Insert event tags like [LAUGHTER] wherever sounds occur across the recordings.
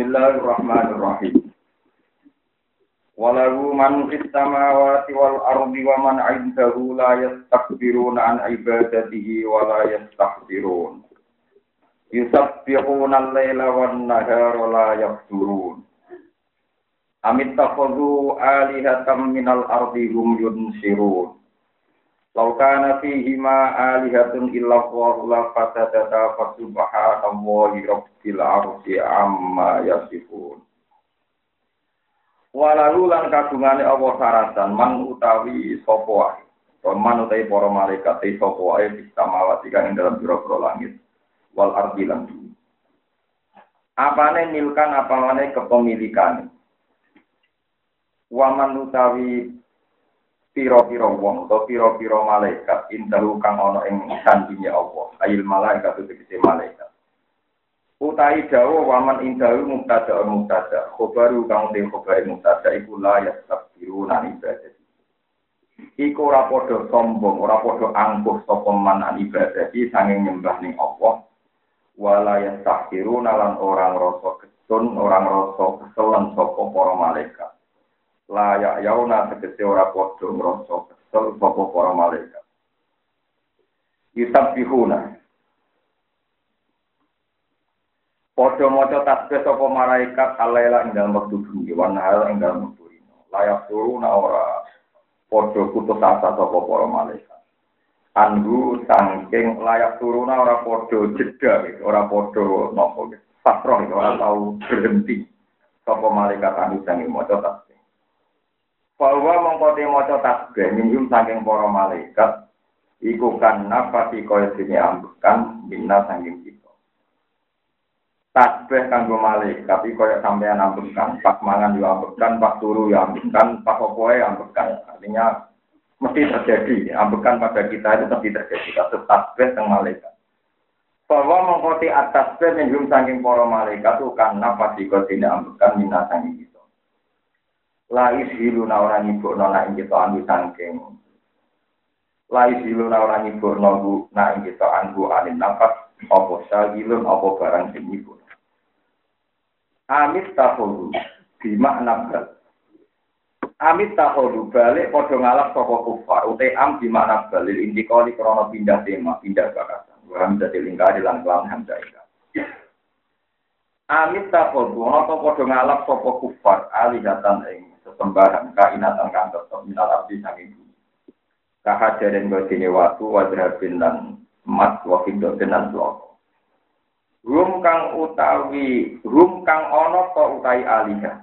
Bismillahirrahmanirrahim. Walau man fis samawati wal ardi wa man 'indahu la yastakbiruna an ibadatihi wa la yastakbirun. Yusabbihuna al-laila wan nahara la yafturun. Amit takhadhu alihatan minal ardi hum yunsirun. Lau kana fihi ma alihatun illa Allahu la fasadata fa subhanallahi rabbil arsi amma yasifun. Walalu lan kagungane Allah saratan man utawi sapa wae. Man utawi para malaikat e sapa wae bisa mawati kang dalam pira-pira langit wal ardi lan bumi. Apane milkan apane kepemilikan. Waman utawi piro-piro wong atau piro-piro malaikat indahu kang ana ing sandinge Allah. Ayil malaikat tegese malaikat. Utai dawa waman indahu mubtada mubtada. Khobaru kang te khobar mubtada iku la yastabiru nan ibadah. Iku ora padha sombong ora padha angkuh sapa man an ibadah sanging nyembah ning Allah. Wala yastabiru lan orang rasa ketun orang rasa keselan sapa para malaikat layak yauna tegese ora padha ngrasa kesel sapa para malaikat. Yusabbihuna padha maca tasbih sapa malaikat alaila ing dalem wektu bengi wan hal ing dalem wektu layak turuna ora padha putus asa sapa para malaikat. Anhu sangking layak turuna ora padha jeda ora padha napa pasrah ora tau berhenti. Sapa malaikat anu sange maca tasbih bahwa mengkoti moco tasbih minjum saking para malaikat iku kan nafasi kaya dene ambekan minna saking kita. Tasbih kanggo malaikat iku kaya sampean ambekan. Pas mangan yo ambekan pas turu yo ambekan pas opoe ambekan. Artinya mesti terjadi. Ambekan pada kita itu mesti terjadi. Kasus tasbih teng malaikat. Bahwa mengkoti atas tasbih minjum saking para malaikat itu kan nafasi kaya dene ambekan minna saking kita Lais hilu na orang ibu nona ing kita anu sangking. Lais hilu na orang ibu nogu na ing kita anu anin nafas. Opo sagilun opo barang sing ibu. Amit tahodu bima nabal. Amit tahodu balik podo ngalap soko kufar. Ute am bima nabal. Inti kali krono pindah tema, pindah bakasan. Orang jadi lingkari lan kelam hamzah Amit tahodu, ono podo ngalap soko kufar. Alihatan ing sesembahan kainatan kang tetep minal abdi saking bumi. Kahajaren godine watu wadrabin lan emas wa fiddatin lan loko. Rum kang utawi rum kang ana to utai alihah.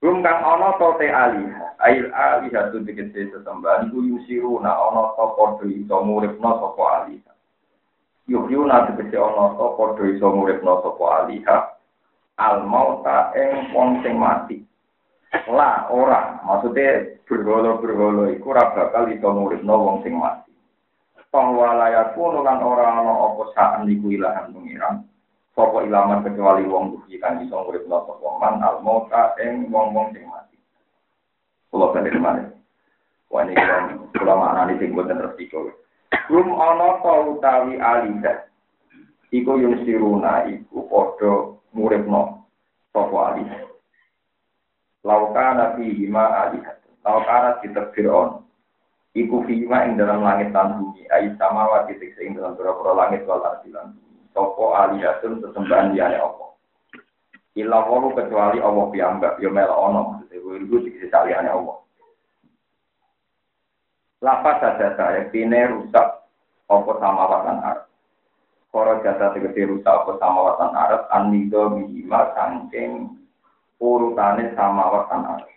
Rum kang ana to te alihah. Ail alihah tu dikete sesembahan iku yusiruna ana to padha iso muripna sapa alihah. Yuhyuna tegese ana to padha iso muripna sapa alihah. Al mauta ing wong sing mati. Lah ora, maksudnya berholo-berholo iku ora bakal iso no wong sing mati. Bahwa layaku lan ora ana apa saen iku ilahan pengiran. Sapa ilaman kecuali wong duki kan iso nguripno sapa man al mauta ing wong-wong sing mati. Kula bali mana? Wah ini kula maknani sing boten resiko. Rum ana ta utawi alida. Iku yung siruna iku padha nguripno sapa alida. Laukana fi hima alihat. Laukana diterbir on. Iku fi hima ing dalam langit dan bumi. Ais sama wa titik ing dalam pura-pura langit wal ardi lan. Sopo alihatun sesembahan liane Allah. Illa kecuali Allah piyambak. Yo mel ono. Itu dikisi liane Allah. Lapas saja saya. Pine rusak. Opo sama watan arab. Koro jasa tegesi rusak opo sama watan arab. Anido bihima sangking urutane sama watan arep.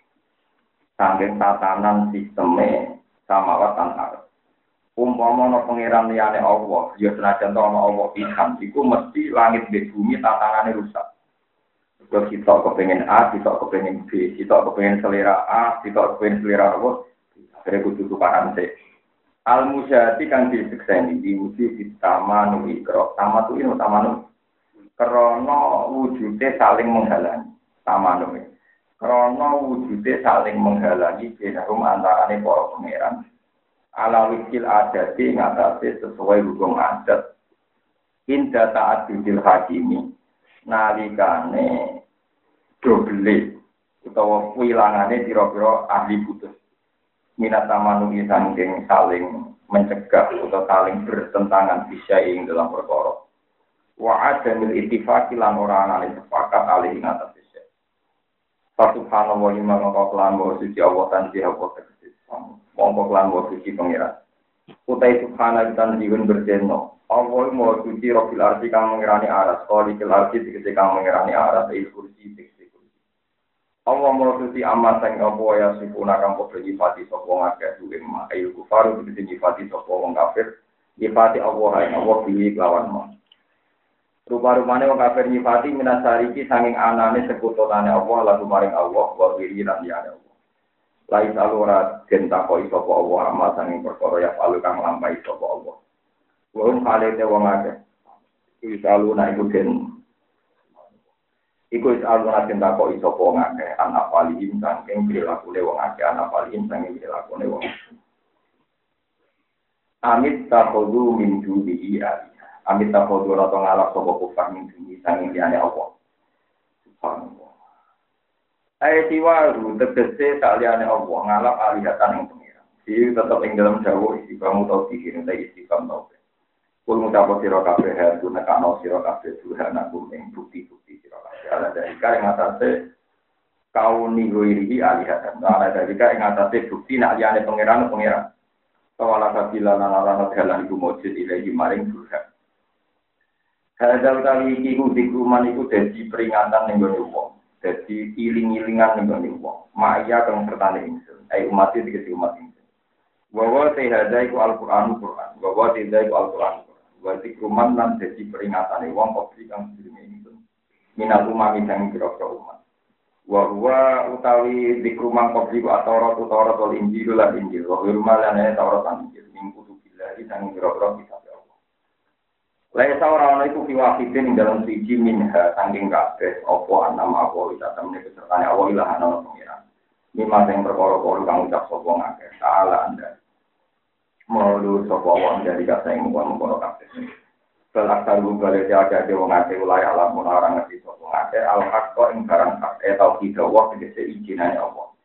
Sangking tatanan sisteme sama watan arep. Umpama ana pangeran liyane Allah, ya senajan ana Allah pisan, iku mesti langit di bumi tatanane rusak. Kalau kita kepengen A, kita kepengen B, kita kepengen selera A, kita kepengen selera apa, akhirnya kudu tukaran C. Al musyati kang disekseni diuji di taman ikro, taman tu ini taman krono wujudnya saling menghalangi sama nomi. Krono wujudnya saling menghalangi benahum antarane para pangeran. Ala wikil adati ngatasi sesuai hukum adat. Indah taat bidil hakimi. nalikane dobele utawa wilangane pira-pira ahli putus minat tamanu sangking saling mencegah atau saling bertentangan bisa ing dalam perkara wa adamil ittifaqi lan ora ana sepakat alih ing atas bisa Subhanallah lima mongko kelan wa suci Allah tanji Allah tegesi mongko kelan wa suci pengiran utai subhana dan diun berjeno Allah mau suci robil arti kang mengirani aras kali kil arti dikece kang mengirani aras il kursi dikece kursi Allah mau suci amat sang apa ya sipuna kang podo nyifati sopo ngake duwe ma ayu kufaru dikece nyifati sopo wong Allah hai Allah pilih lawan ma Rupa-rupanya wong kafir nyifati minasariki sanging anane sekutotane Allah lalu maring Allah wa wiri lan liyane Allah Lai salura den takoi sopo Allah amat sanging perkara ya palu kang lampai sopo Allah Wong kale te wong akeh. Nak iku den. Iku selalu nak den takok iso wong akeh anak paling saking perilaku wong akeh anak paling saking perilaku wong Amit takhudu min dunihi aliyah. Amit takhudu rata ngalap sopo kufar min dunihi saking liyane Allah. Subhanallah. Ayat siwaru tegese tak liyane Allah ngalap alihatan yang pengiran. Jadi tetap ing dalam jauh istiqam atau pikir, istiqam tau. Kul ngucapo sira kabeh hadu nekano sira kabeh Tuhan aku ing bukti-bukti sira kabeh. Ala dari ka ing atase kauni goirihi alihatan. Ala dari ka ing atase bukti nak liyane pangeran pangeran. Kawala kabila lan ala dalan iku mujud ilahi maring. Hadal kali iki ku dikruman iku dadi peringatan ning gone wong. Dadi iling-ilingan ning gone wong. Maya kang sertane ingsun. Ai umat iki dikesi umat ingsun. Wa te hadai ku Al-Qur'an Qur'an. Wa te hadai ku Al-Qur'an Berarti kuman lan jadi peringatan wong kopi kang sedurunge itu. Minal umami sang kira-kira umat. Wa huwa utawi dikruman kopi ku atarat utarat wal injil lan injil. Wa hurma lan taurat lan injil. Min kutubillah sang kira-kira. Laisa ora ana iku fi wahidin ing dalam siji minha saking kabeh apa anam apa wisata meneh kesertane Allah ilah ana pengiran. Lima sing perkara-perkara kang ucap sapa ngakeh. Ta'ala anda maulu sapa wong dari kata ing mungkon kabeh. Kelak taru balik ya ada wong ate ulai alam mun orang ngerti sapa ngake al hakko ing barang hak e tau kita wa tegese ijinane Allah.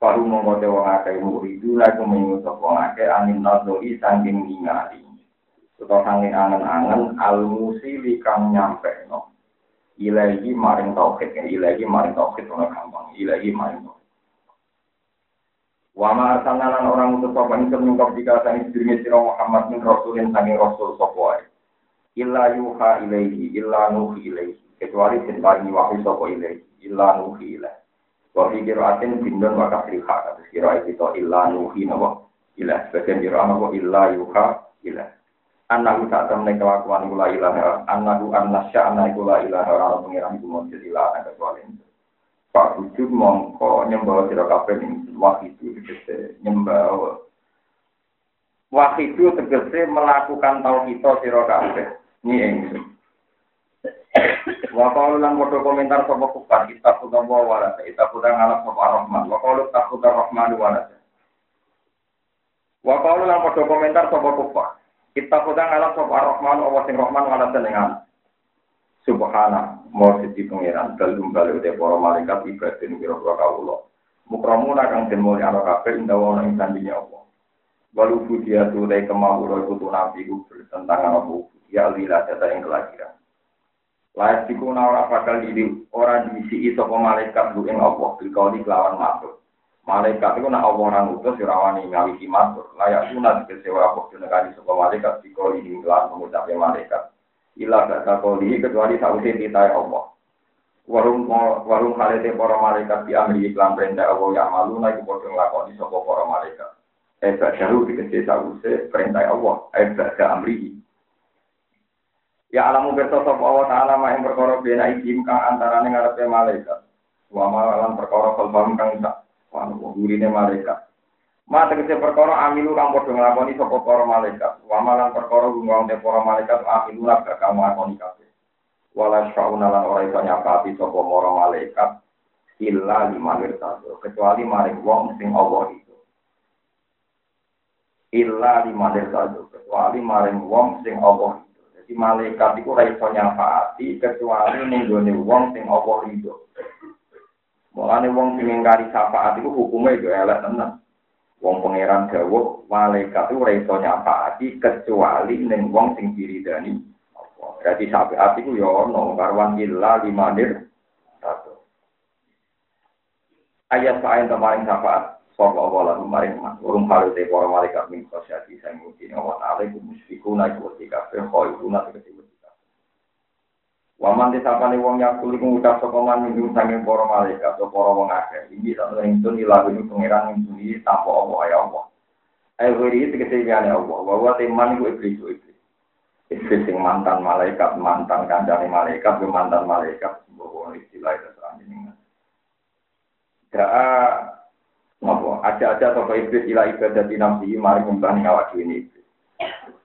Paru mongko te wong ate muridu la kumenyu sapa ngake anin nazori sanging ningali. Utawa sanging angen-angen al musili kang nyampe no. Ilahi maring tauhid, ilahi maring tauhid ora gampang, ilahi maring tauhid. Wama arsalna orang untuk sapa ingsun mingkap jika sang sedurunge sira Muhammad min rasulin sange rasul wae. Illa yuha ilaihi illa nuhi ilaihi. Kecuali sing paringi wahyu sapa ilaihi illa nuhi ilaihi. Wa fi qiraatin bindun wa kasriha kados kira itu illa nuhi napa ilah sebagian kira napa illa yuha ilah. Anahu tak temne kelakuan kula ilaha anahu annasya anahu kula ilaha ora pengiran iku mujud ilah kecuali itu. Pak Wujud mongko nyembah sira kabeh ing wahidu tegese nyembah. Wahidu tegese melakukan tauhid sira kabeh. Ni ingsun Wa qalu lan padha komentar sapa kufar kita kudu wa wala kita kudu ngalap sapa rahman wa qalu takudu rahman wala Wa qalu lan komentar sapa kufar kita kudu ngalap sapa rahman Allah sing rahman wala senengan Subhana, mau sisi pengiran, dalum balik udah para malaikat ibadin kira-kira kaulo. Mukramuna kang den mulya ana kabeh indah ana ing sandinya Allah. Walu budia turai kemaulo iku nabi bertentangan apa ya lila data yang kelahiran. Layak siku ora bakal diri ora diisi sapa malaikat lu ing Allah bil kauli kelawan makhluk. Malaikat itu nak Allah orang utus ora wani ngawisi matur. Layak sunat kecewa apa jenengane sapa malaikat dikoli ing kelawan pengucapnya malaikat ila kata koli kecuali sausi titai Allah. Warung warung halete para malaikat di amri iklan perintah Allah yang malu naik bodoh ngelakoni sopo para malaikat. Eba jauh dikecil sausi perintah Allah. Eba ke amri. Ya alamu berso sopo Allah taala main perkara bena ikim kang antarane ngarepe malaikat. Wa malan perkara kalbam kang sak. Wah, gurine malaikat. Ma tegese perkara amilu kang padha nglakoni sapa para malaikat. Wa malan perkara gungong te para malaikat amilu lan gak kamu lakoni kabeh. Wala syauna lan ora iso nyapati sapa para malaikat illa limanir satu kecuali maring wong sing Allah itu. Illa limanir satu kecuali maring wong sing Allah itu. Jadi malaikat itu ora iso nyafaati kecuali ning gone wong sing apa rido. Mulane wong sing ngingkari syafaat itu hukumnya itu elek tenan. Wong pangeran dawuh malaikat ora iso nyafaati kecuali ning wong sing diridani. Berarti syafaat itu ya ono karwan illa limanir satu. Ayat paling kemarin syafaat Sopo Allah lalu maring mas, urung halu te para malaikat min khosyati saya mungkin Allah ta'ala iku musfiku na iku wati kafe, koi iku Waman disapani wong yakul iku ngucap sokoman minggu sanging para malaikat, so para wong akeh. Ini tak ingsun ilahu ini pengiran ingsun tanpa Allah ya Allah. Ayo beri tegesi liane Allah, bahwa teman iku iblis iblis. Iblis sing mantan malaikat, mantan kancane malaikat, mantan malaikat, bahwa istilah itu ini. Da'a Napa aja-aja sapa iblis ila ibadah di nafsi mari nyembah ning awak dhewe iblis.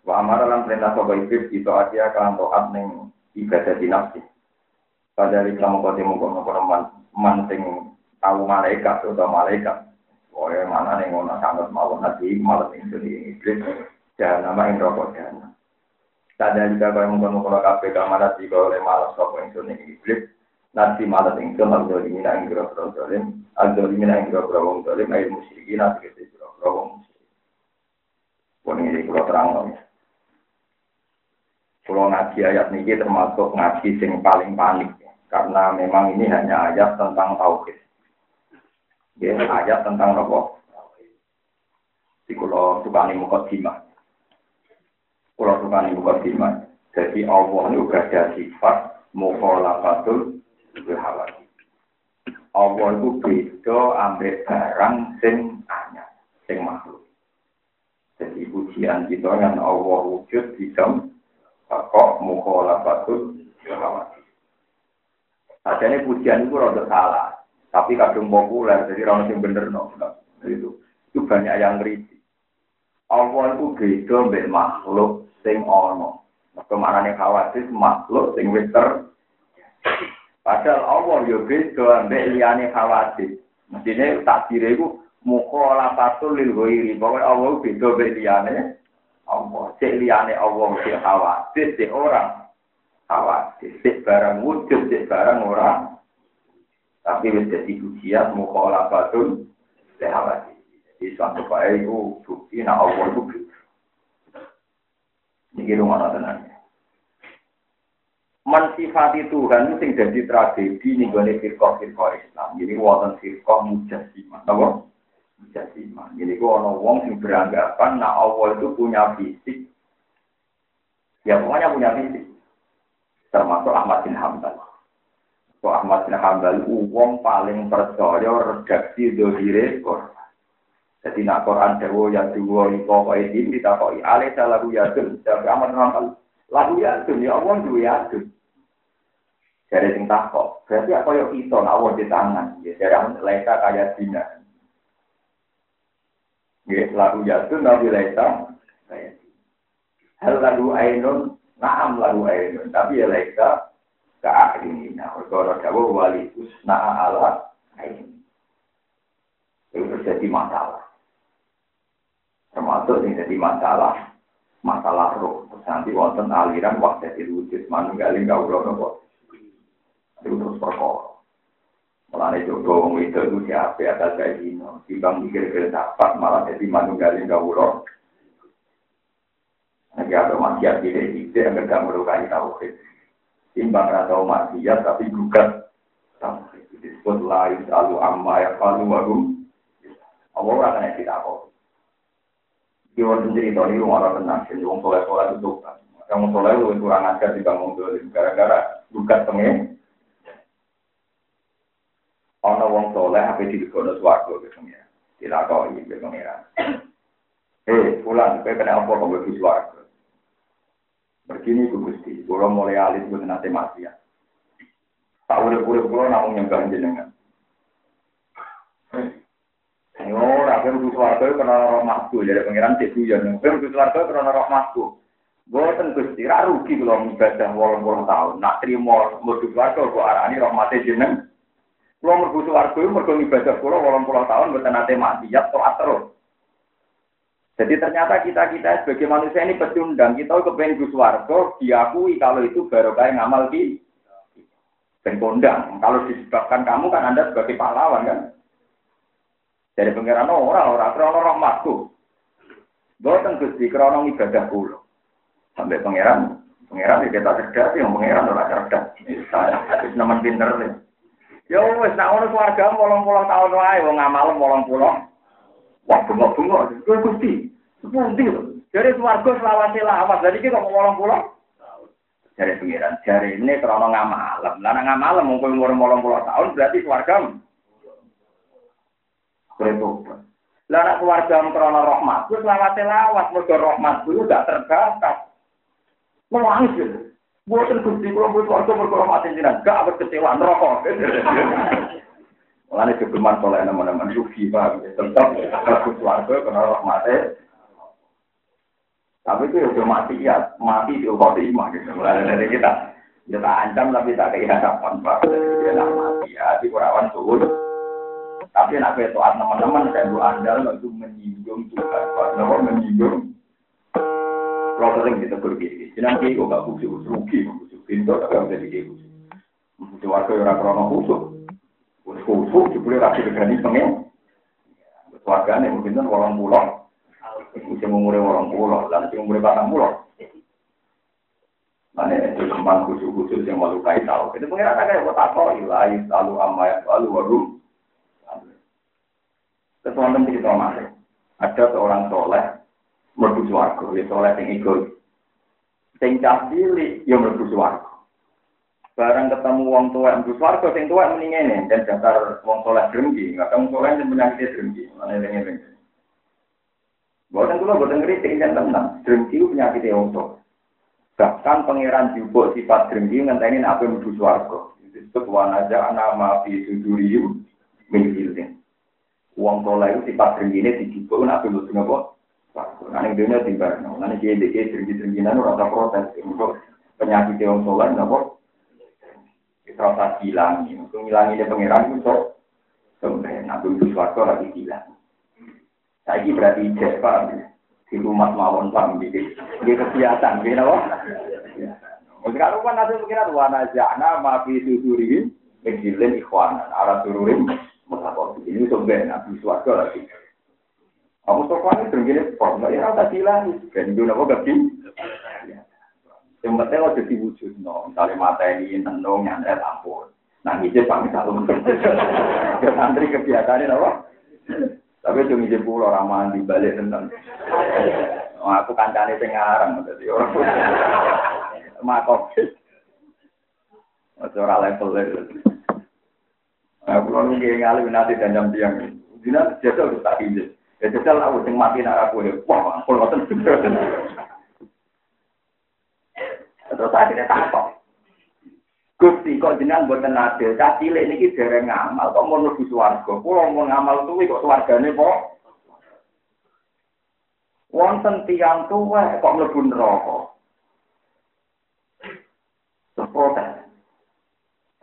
Wa amara lan perintah sapa iblis itu aja kan taat ning ibadah di nafsi. Padahal kamu kau temu kau nopo man man sing tahu malaikat atau malaikat. Oke mana nih ngono sangat mau nanti malah sing sini iblis dan nama yang rokok dan. Tadi juga kau yang mengkono kalau kafe kamar nanti kau oleh malas kau yang sini iblis. Nanti malah tinggal al dolim ina ing biro biro dolim, al dolim ina ing biro biro wong dolim, air musyrikin nanti kita biro biro wong musyrik. Pun ini kalau terang dong. Kalau ngaji ayat ini termasuk ngaji sing paling panik, karena memang ini hanya ayat tentang tauhid. Ya, ayat tentang apa? Di tukani mukadimah. Kalau tukani mukadimah. Jadi Allah ini juga ada sifat mukhalafatul berhawati. Allah itu beda ambek barang sing anyar, sing makhluk. Jadi pujian kita yang Allah wujud di dalam kok mukhalafatul berhawati. Sajane pujian itu rada salah, tapi kadung populer, jadi orang yang bener no. Itu, itu banyak yang kritik. Allah itu beda ambek makhluk sing ono. Kemana nih khawatir makhluk sing wis Padahal Allah yo beda ambek liyane khawatir. Mestine takdire iku mukhalafatul lil ghairi. Pokoke Allah beda ambek liyane Allah. Cek liyane Allah sing khawatir, cek orang khawatir. Cek barang wujud, cek barang orang. Tapi wis dadi ujian mukhalafatul lil khawatir. Jadi suatu kaya itu bukti, nah Allah itu bukti. Ini rumah tenang mensifati Tuhan sing jadi tragedi nih gue firqah firqah Islam. Jadi wonten firqah mujasimah, apa? Mujasimah. Jadi gue ono wong sing beranggapan nah Allah itu punya fisik. Ya pokoknya punya fisik. Termasuk Ahmad bin Hambal. So Ahmad bin Hambal wong paling percaya redaksi dohire Quran. Jadi nak Quran dewo ya dua ipo kok ini ditakoi alih salah yadun. Jadi Ahmad bin Hambal lagu yadun ya Allah dua yadun. Dari sing takok, berarti apa yang kita nak di tangan, ya dari amun leka kaya dina. Ya lagu nabi leka kaya Hal lagu ainun, naam lagu ainun, tapi ya leka ini. Nah, kalau dawa wali usna ala ainun. Itu terjadi masalah. Termasuk yang jadi masalah, masalah roh. Nanti wonten aliran waktu itu wujud manunggaling kau nopo itu terus perkara. Mulane jodoh wong itu itu siapa atas kayak gini. Timbang mikir ke dapat malah jadi manunggalin gawulo. Lagi ada maksiat tidak tidak yang gak melukai tauhid. Timbang atau maksiat tapi gugat tauhid. Disebut lain selalu amma ya palu waru. Allah akan yang kita kok. Di waktu cerita orang tenang. Jadi wong soleh soleh itu kan. Yang soleh itu kurang ajar di bangun gara-gara gugat pengen ana wong soleh ape dilegono swarga ke pengira. Dilakoni ke pengira. Eh, pulang, kowe kena apa kok mlebu swarga? Begini ku Gusti, kula mulai alit mboten nate mati ya. Tak urip-urip kula namung nyembah jenengan. Yo, ora mlebu swarga kena rahmatku dari pengiran cek yo. Mlebu swarga kena rahmatku. Boten Gusti, ra rugi kula ibadah 80 tahun. Nak trimo mlebu swarga kok arani rahmate jenengan. Kulo mergo swarga mergo ibadah kulo 80 tahun mboten nate maksiat taat terus. Jadi ternyata kita-kita sebagai manusia ini pecundang. Kita kepengen Gus Wargo diakui kalau itu baru kayak ngamal di dan. Kalau disebabkan kamu kan Anda sebagai pahlawan kan. Dari pengiran orang orang krono rahmatku. Boten Gusti krono ibadah kula. Sampai pangeran pangeran ya kita cerdas yang pangeran ora cerdas. Saya nama pinter nih. Ya wis nak ono keluarga 80 tahun wae wong ngamal 80. Wah, bunga-bunga. Kowe Gusti, sepundi lho. Jadi swarga selawase lawas. Jadi kita kok ngolong pulau. Jadi pengiran, jari ini krono ngamalem. Lah ngamalem kowe umur 80 tahun berarti swarga. Kowe Lah anak keluarga krono rahmat, kuwi selawase lawas, mergo rahmat dulu gak terbatas. Nangis Buatan gusti kalau buat warga berkorban jenengan, gak berkecewaan rokok. Mulane kegeman soleh nama-nama sufi pak, tetap bagus warga karena rahmatnya. Tapi itu udah mati ya, mati di ubah imah gitu. Mulai dari kita, kita ancam tapi tak kayak hadapan pak. Dia nak mati ya, di kurawan turun. Tapi nak toat teman-teman saya bu andal itu menyinggung Tuhan, pak. Nama menyinggung. Kalau sering kita pergi, nanti kok gak khusus, rugi, khusus, pintu, tapi gak bisa dikhusus. Khusus warga yang krono khusus. Kusuk jebule ra digani pengen. Keluargane mungkin kan orang pulau. Sing umure orang pulau, lan sing umure patang pulau. Mana itu kembang khusus-khusus yang malu kai tahu. Itu pengen ada kayak kota kok ilahi selalu amai selalu warum. Teman kita masuk. Ada seorang soleh merdu suarga, ya soleh yang egois. Sing cah cilik ya merdu suarga. Barang ketemu wong tua yang warga sing tua mending ini dan dasar wong soleh drengki, kamu soleh yang penyakit drengki, yang ini. Bukan kula bukan kritik dan tenang, drengki penyakit yang Bahkan pangeran jubuk sifat drengki ngenteni apa mlebu swarga. Disebut wanaja nama fi suduriyu min. Wong soleh itu sifat drengki ini dijubuk nak mlebu napa? Nah, ini dunia tiba, nah, ini dia dia drengki-drengkinan rasa protes, untuk penyakit yang soleh, napa? rasa hilang untuk ngilangi dia pangeran itu sebenarnya nabi itu suatu lagi hilang saya ini berarti ijek pak. Di rumah mawon pak. Dia kebiasaan gitu apa? Sekarang kan nanti pikiran wana jana maafi susuri menjilin ikhwanan. Arah sururin mutapok ini sebenarnya nabi suatu lagi kamu sopan itu begini, kok nggak ya rasa hilang, gak yang penting lo jadi wujud, no. Mata ini tenung, nyantai ampun. Nah, ngijib pamit satu Ya [LAUGHS] santri kebiasaan apa? Tapi itu ngijib pulau ramahan di balik tentang. Oh, aku kancane sing ngarang dadi orang. Makok. Ora level. Aku kalau nggak ngalih nanti dan jam tiang. Dina jajal tak izin. Ya jajal aku sing mati nak aku ya. Wah, aku ngoten. Terus akhirnya takut. Gusti kok jenengan mboten adil, cah cilik niki dereng ngamal kok mau mlebu swarga. Kula mau ngamal tuwi kok swargane kok wonten tiyang tuwa kok mlebu neraka. Protes.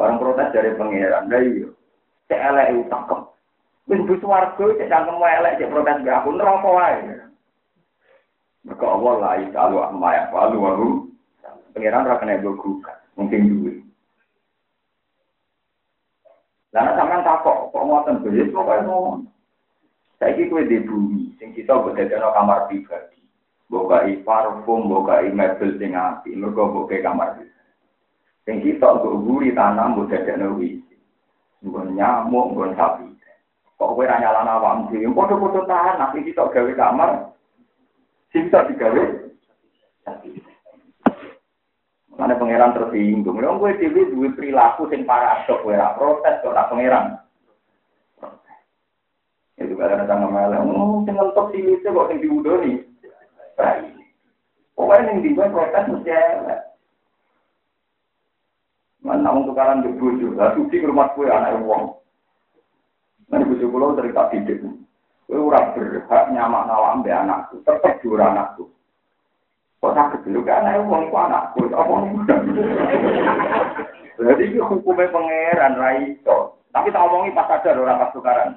Barang protes dari pangeran, lha iya. Cek elek utakem. Wis mlebu swarga cek cangkem elek cek protes be aku neraka wae. Mergo Allah la ilaha amma ya walu walu Pengiran kena gugat, mungkin duwe. Lah sampean takok, kok ngoten beli pokoke ngomong. Saiki kowe di bumi, sing kita mbok dadekno kamar pribadi. Bokai parfum, bokai mebel sing apik, mergo bokai kamar pribadi. Sing kita mbok guri tanam mbok dadekno wisi. Mbok nyamuk, mbok sapi. Kok kowe ra nyalana awakmu dhewe, padha-padha tanah sing kita gawe kamar. Sing kita digawe. Mana pangeran tersinggung. Lha kowe dhewe duwe perilaku sing paradok kowe ora protes kok ora pangeran. Itu kadang sama malah, oh, sing ngetok sini kok sing diudoni. Baik. Pokoknya yang dibuat protes mesti elek. Mana untuk di bojo, lah suci ke rumah kue anak wong. Nanti bojo pulau cerita didik. Kue ora berhak nyamak nawam be anakku, tetep diura anakku. Kok sakit dulu kan anak uang itu anakku, apa Jadi itu hukumnya pangeran Raito. Tapi tak omongi pas sadar orang pas tukaran.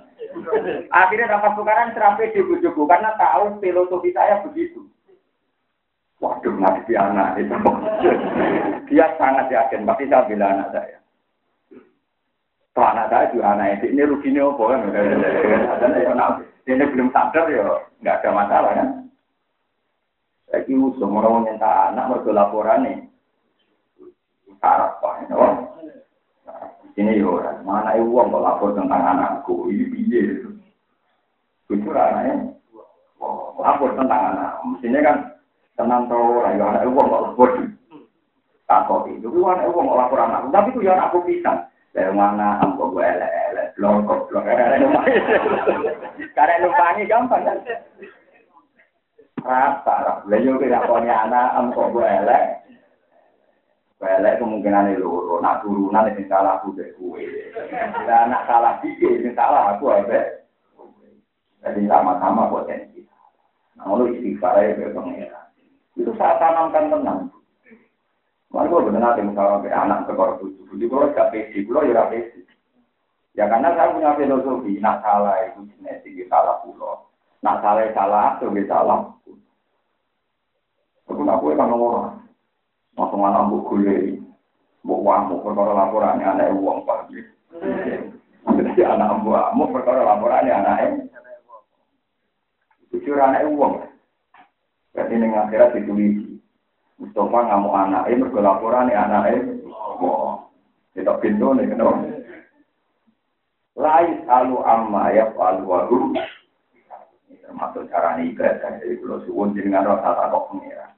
Akhirnya dapat tukaran serapi di bujuku karena tahu filosofi saya begitu. Waduh, ngadepi anak itu. Dia sangat yakin, pasti saya bilang anak saya. Kalau anak saya juga anak ini ruginya apa kan? Ini belum sadar ya, nggak ada masalah kan? Kira semua orang nyentak anak mereka laporan nih. Sarap pak, ini yo, mana uang kok lapor tentang anakku, ini piye? Jujur anaknya, lapor tentang anak. Mestinya kan tenang tau ya anak uang kok lapor. Takut itu, tapi anak uang kok lapor anakku. Tapi itu ya anakku pisang. Dari mana ambo gue elek-elek, blokok, karena numpangi gampang kan. Rata, rata. Lalu kita punya anak, ambo gue elek, Pelek kemungkinan loro, nak turunan itu salah aku deh kue. Dan nak salah tiga itu salah aku abe. Jadi sama-sama potensi. Nah, lu istighfar pengira. Itu saya tanamkan tenang. Gue benar nanti misalnya anak ke korban tujuh, tujuh kalau gak pesi, kalau ya pesi. Ya karena saya punya filosofi, nak salah itu genetik, ya salah pulau. Nak salah salah, itu salah. Aku nak kue kan orang. Langsung anak bu gule, bu wamu perkara laporannya anak uang pagi. Jadi anak bu wamu perkara laporannya anak Jujur anak uang. Jadi ini akhirat ditulis. Mustafa ngamuk anak ini mergo laporannya anak Oh, kita pintu nih kenapa? Lais alu amma ya falu waru. Termasuk cara ibadah. Jadi kalau suwun jenengan rasa takut pengira.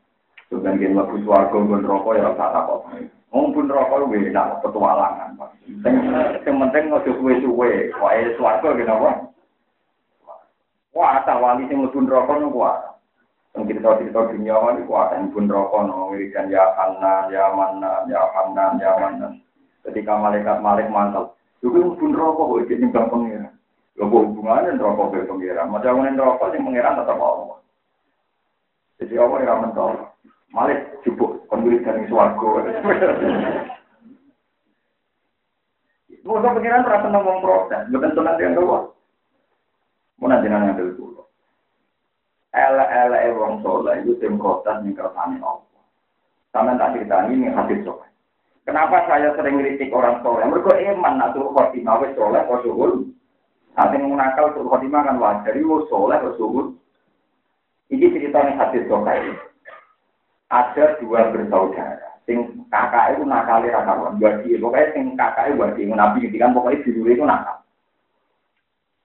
Sudah kita lebu suarga pun rokok ya rasa apa. Wong pun rokok lu enak petualangan. Yang penting nggak suwe-suwe. Wah, suarga kenapa? Wah, tak wali sing lebu rokok nu kuat. Yang kita cerita dunia ini kuat. Yang pun rokok nu wiridan ya Hanan, ya Manan, ya Hanan, ya Manan. Ketika malaikat malik mantel. Juga pun rokok kok iki nimbang pengira. Lho hubungannya rokok ke pengira. Macam ngene rokok sing pengiran tetap Allah. Jadi Allah yang mentol. Malik jubuk kondulit dari suargo. Masa pengiran rasa ngomong protes, bukan tenang dia doang. Mau nanti nanya dulu. Ele-ele wong soleh itu tim protes nih kersane Allah. Sama tak cerita ini hadis soleh. Kenapa saya sering kritik orang soleh? Mereka iman nak suruh khotimah wes soleh kok suhul. Nanti menakal suruh khotimah kan wajar. Itu soleh kok suhul. Ini ceritanya hadis soleh ada dua bersaudara. Sing kakak itu nakal ra karuan. Wadi pokoknya sing kakak itu wadi nabi kan pokoknya dulu itu nakal.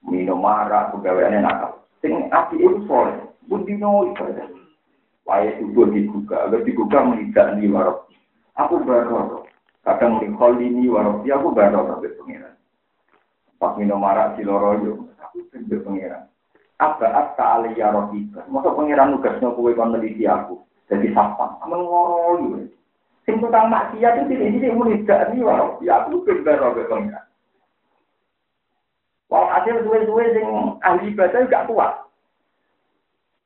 Minum marah, pegawaiannya nakal. Sing api itu soleh, pun dino ibadah. Waya subuh dibuka, agar dibuka melihat di warok. Aku baru kadang melihat ini warok, ya aku baru sampai pengiran. Pas minum marah si loroyo, aku sampai pengiran. Apa apa aliyah roh Masa pengiran nugasnya kue kon meneliti aku. Jadi sapa, aman ngoro Sing tukang maksiat itu tidak jadi mulai dari walau ya aku bener roh pengiran. Wah hasil suwe-suwe sing ahli ibadah gak kuat.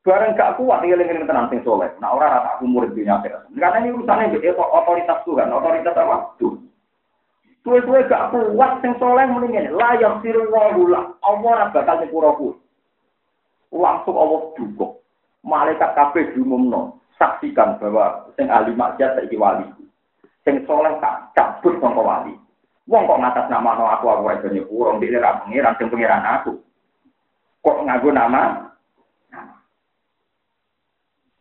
Barang gak kuat lengan tenang sing soleh. Nah orang rata aku murid dunia. Karena ini urusannya itu otoritas Tuhan, otoritas apa? Tuhan. Suwe-suwe gak kuat sing soleh mendingin layak siru wahula. Allah bakal nyepuraku. Langsung Allah dukung. Malaikat kabeh diumumno saksikan bahwa sing ahli maksiat saiki wali. Sing soleh tak cabut sangka wali. Wong kok ngatas nama no aku aku ora nyepuro ndek ora pengiran sing pengiran aku. Kok nganggo nama?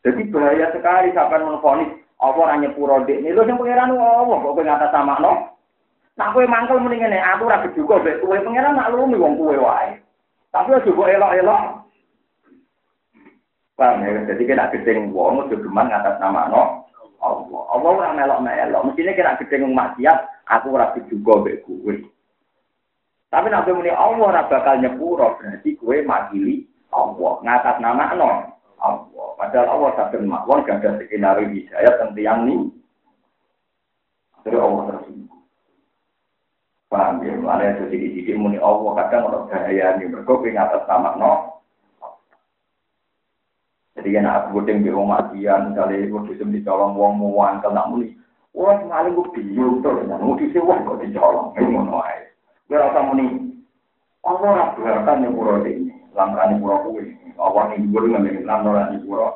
Jadi bahaya sekali sampai menfonis apa ora nyepuro ndek ini lho sing pengiran Allah kok kowe ngatas nama no. Nah kowe mangkel mendingan aku ora juga mbek kowe pengiran nak lumi wong kowe wae. Tapi aja kok elok-elok Paham ya? Jadi kita gedeng wong udah geman ngatas nama no Allah. Allah ora melok-melok. Mestinya kita gedeng maksiat, aku ora juga mbek kowe. Tapi nak muni Allah ora bakal nyepuro, berarti kowe makili Allah ngatas nama no Allah. Padahal Allah sadar mawon gak ada skenario hidayat tentang yang ini. Jadi Allah tersinggung. Paham ya? Mana itu sedikit-sedikit muni Allah kadang orang bahaya ini. Mereka ngatas nama no jadi kan aku gudeng di rumah dia, misalnya aku disem dicolong wong mau wangkel nak muni. Wah, sekali gue bingung mau disem wong kok dicolong, ini ngono aja. Gue muni, Allah yang pura ini, lantaran pura kuwi. Allah ning dhuwur ngambil lantaran pura.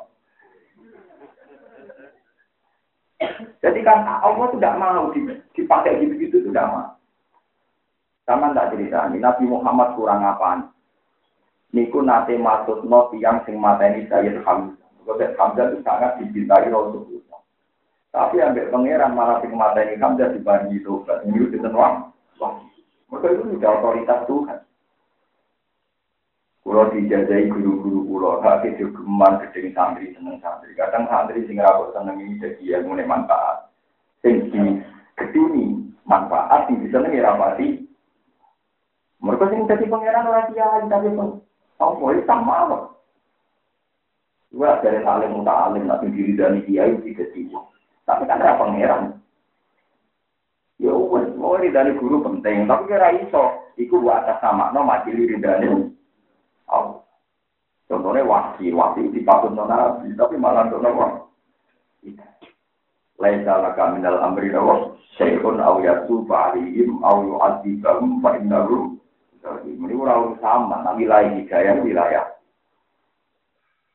Jadi kan Allah tidak mau dipakai gitu-gitu tidak mau. Sama tak cerita, Nabi Muhammad kurang apaan? Niku nate maksud no tiang sing mateni Sayyid Hamzah. Sayyid Hamzah itu sangat dicintai Rasulullah. Tapi ambil pangeran malah sing mateni Hamzah dibanding itu. Ini itu tenuang. Maka itu sudah otoritas Tuhan. Kulo dijajahi guru-guru kulo, hak kejogeman gedeng santri seneng santri. Kadang santri sing rapor seneng ini jadi ilmu manfaat. Sing di geduni manfaat, sing bisa nengi rapati mereka sing jadi pangeran ora kiai tapi pun apa itu sama apa? Dua dari alim muta alim nanti diri dari kiai tidak tiba. Tapi kan ada pangeran. Ya wes mau dari guru penting, tapi kira iso. Iku buat atas sama, no mati Allah. Contohnya wasi, wasi di patut nabi, tapi malah untuk nabi. Laisa laka minal amri nawa, syai'un aw yasufa alihim, aw yu'adzibahum, fa innahum ini orang sama, nah wilayah hidayah wilayah.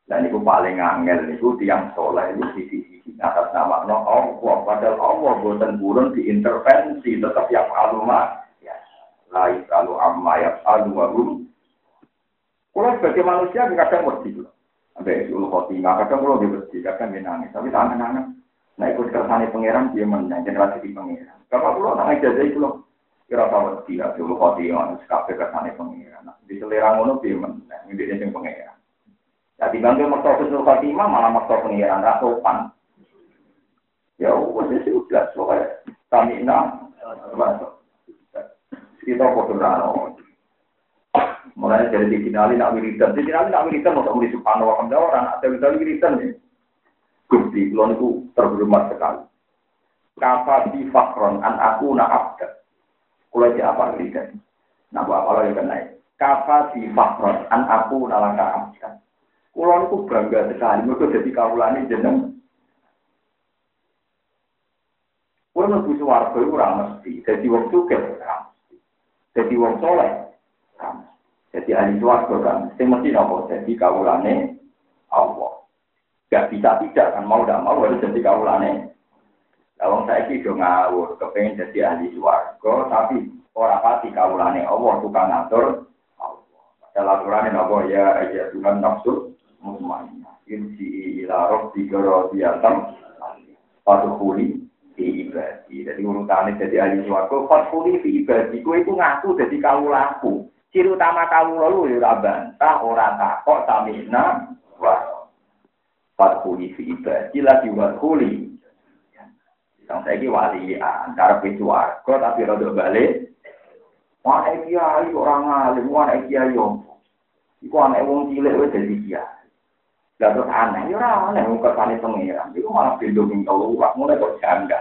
Dan itu paling angel itu tiang soleh itu sisi-sisi atas nama no Allah. Padahal Allah buatan burun diintervensi tetap yang aluma ya lain kalau amma ya alu warum. Kalau sebagai manusia kadang mesti loh. Sampai ulu khotimah kadang kalau dia kadang dia nangis. Tapi tangan nangis. Nah ikut kersane pangeran dia menang generasi di pangeran. Kalau pulau nangis jadi itu loh. Kira tahu tidak dulu khoti yang sekape kesane pengiran. Di selera ngono piye men, ini dia sing pengiran. Jadi bangga maksa Husnul Khotimah malah maksa pengiran ra sopan. Ya wis sudah soalnya kami nak kita foto rano. Mulai dari dikenali nak wiridan, dikenali nak wiridan mau muli subhanahu wa ta'ala orang ada wiridan wiridan nih. Gusti, lo niku terhormat sekali. Kafa bi fakron an aku na abda. Kulo aja apa kan? Nah, buat apa lagi kena? Kafa si fakron an aku nalaka amkan. Kulo itu bangga sekali. Mereka jadi kaulani jeneng. Kulo mlebu swarga iku ora mesti. Dadi wong sugih ora mesti. Wong soleh ora. Jadi ahli swarga kan sing mesti nopo dadi kaulane Allah. Gak bisa tidak kan mau tidak mau harus jadi kaulane Wong saiki do ngawur, kepengen jadi ahli swarga, tapi ora pati kawulane Allah tukang ngatur Allah. Padahal aturane napa ya ya Tuhan nafsu mutmainnah. Insi ila rabbika radiyatan Fatuhuli di ibadi. Jadi urutane jadi ahli swarga, fatuhuli di ibadi. Kowe iku ngaku dadi kawulaku. Ciri utama kawula lu ya bantah, ora takok, tamina, wa. Fatuhuli di ibadi lagi wadhuli yang saya wali antara pintu warga tapi rada balik. Wah, kiai orang alim, wah kiai yo. Iku anak wong cilik wis dadi kiai. Lah terus aneh, yo ora aneh wong kersane pangeran. Iku malah bendo ning keluar, mulai kok jangga.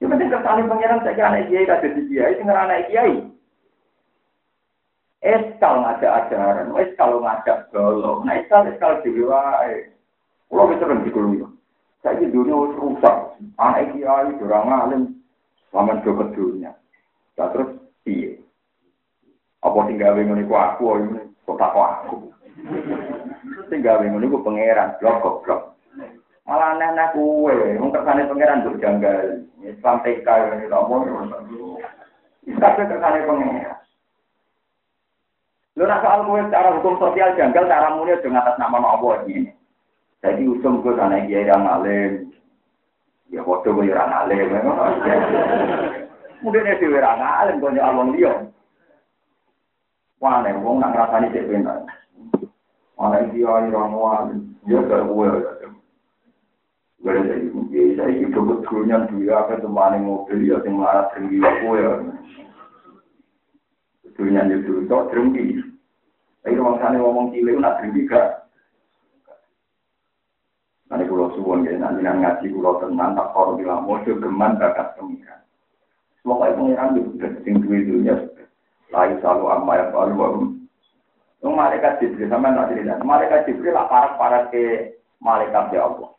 Yang penting kersane pangeran saya kira anak kiai dadi kiai, sing anak kiai. Eskal ngajak ajaran, eskal ngajak golo, nah eskal eskal dhewe wae. Kulo wis sering dikulungi. Saya dunia rusak. Anak kiai, orang alim, sama ke dunia. Nah, terus, iya. Apa tinggal bingung iku aku, ini kok tak aku. Tinggal bingung iku pangeran, blok goblok. Malah aneh-aneh kue, mau kersane pangeran tuh janggal. Islam TK ini tak mau. Tapi kersane pangeran. Lo rasa al secara hukum sosial janggal cara mulia dengan atas nama Allah ini. Jadi usung gue karena dia yang ngalim. Ya foto gue yang ngalim. Mungkin dia sih yang ngalim. Gue nyala wong liya. Wah, nih, wong nak rasani ini sih pindah. iki nih, dia yang orang ngalim. Dia gak gue. Gue jadi, dia jadi hidup betulnya. Dia akan temani mobil. Dia tinggal tinggi. Gue ya. Betulnya itu tuh tinggi. Tapi orang sana ngomong cilik nak tinggi gak. Nanti pulau suwon ya, nanti ngaji pulau tenang, tak kor bilang, mojo geman bakat pengiran. Semoga pengiran itu sudah sing duwe dunia. Lain selalu amma yang baru baru. Yang malaikat Jibril sama nak cerita, malaikat Jibril lah parah-parah ke malaikat ya Allah.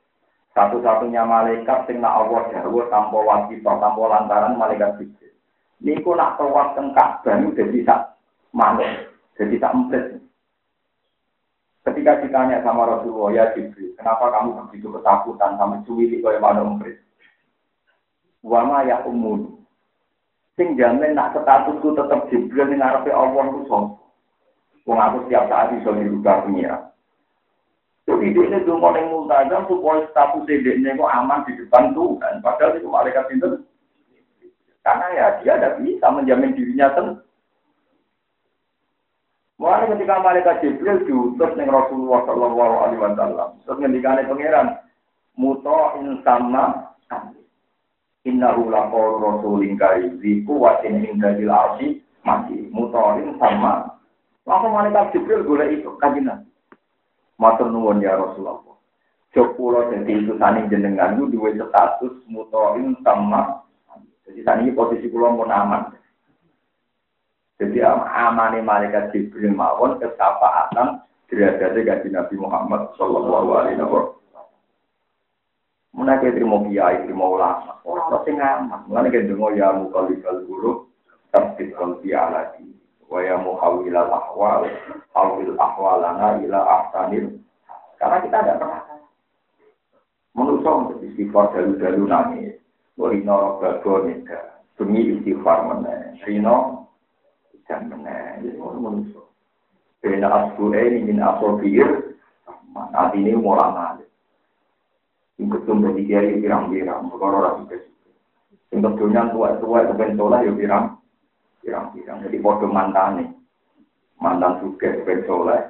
Satu-satunya malaikat sing nak Allah jauh tanpa wajib tanpa lantaran malaikat Jibril. Niku nak tawaf teng Ka'bah niku dadi sak manuk, dadi sak emprit. Ketika ditanya sama Rasulullah, ya Jibril, kenapa kamu begitu ketakutan sama cuwili kaya manuk emprit? Wama ya umun. Sing jamin nak statusku tetap Jibril ning ngarepe Allah ku sapa? Wong aku setiap saat iso dirubah pengira. Jadi dia ini dulu yang multazam supaya status dia kok aman di depan Tuhan. Padahal itu malaikat itu karena ya dia tidak bisa menjamin dirinya sendiri. Mulai ketika malaikat Jibril diutus dengan Rasulullah Shallallahu Alaihi Wasallam, terus ngendikane pangeran, muto insama innahu laqaul rasulin karim di kuwatin indadil arsi mati. Mutoin sama. Langsung malaikat Jibril boleh itu kajian matur nuwun ya Rasulullah. Jok jadi itu saning jenengan itu dua status mutoin sama jadi saat ini posisi pulau pun aman. Jadi amane malaikat Jibril mawon kesapaatan derajatnya gaji Nabi Muhammad Shallallahu Alaihi Wasallam. Mana kita terima kiai, terima ulama, orang pasti ngaman. Mana kita dengar ya mukalikal guru, tapi kalbi aladi, wa ya muhawil al ahwal, hawil ahwalana ila ahsanil. Karena kita ada pernah. Menurut saya, istighfar dalu-dalu nangis. Rino bago nida. Demi istighfar meneh. Rino dan meneh. Jadi mau manusia. Bena asbu'e ini min asobir. Nanti ini mulai ngalih. Yang ketum dari kiai pirang-pirang. Perkara rapi kesuka. Yang ketunya tua-tua itu bentolah ya pirang. Pirang-pirang. Jadi bodoh mantan Mantan suka bentolah.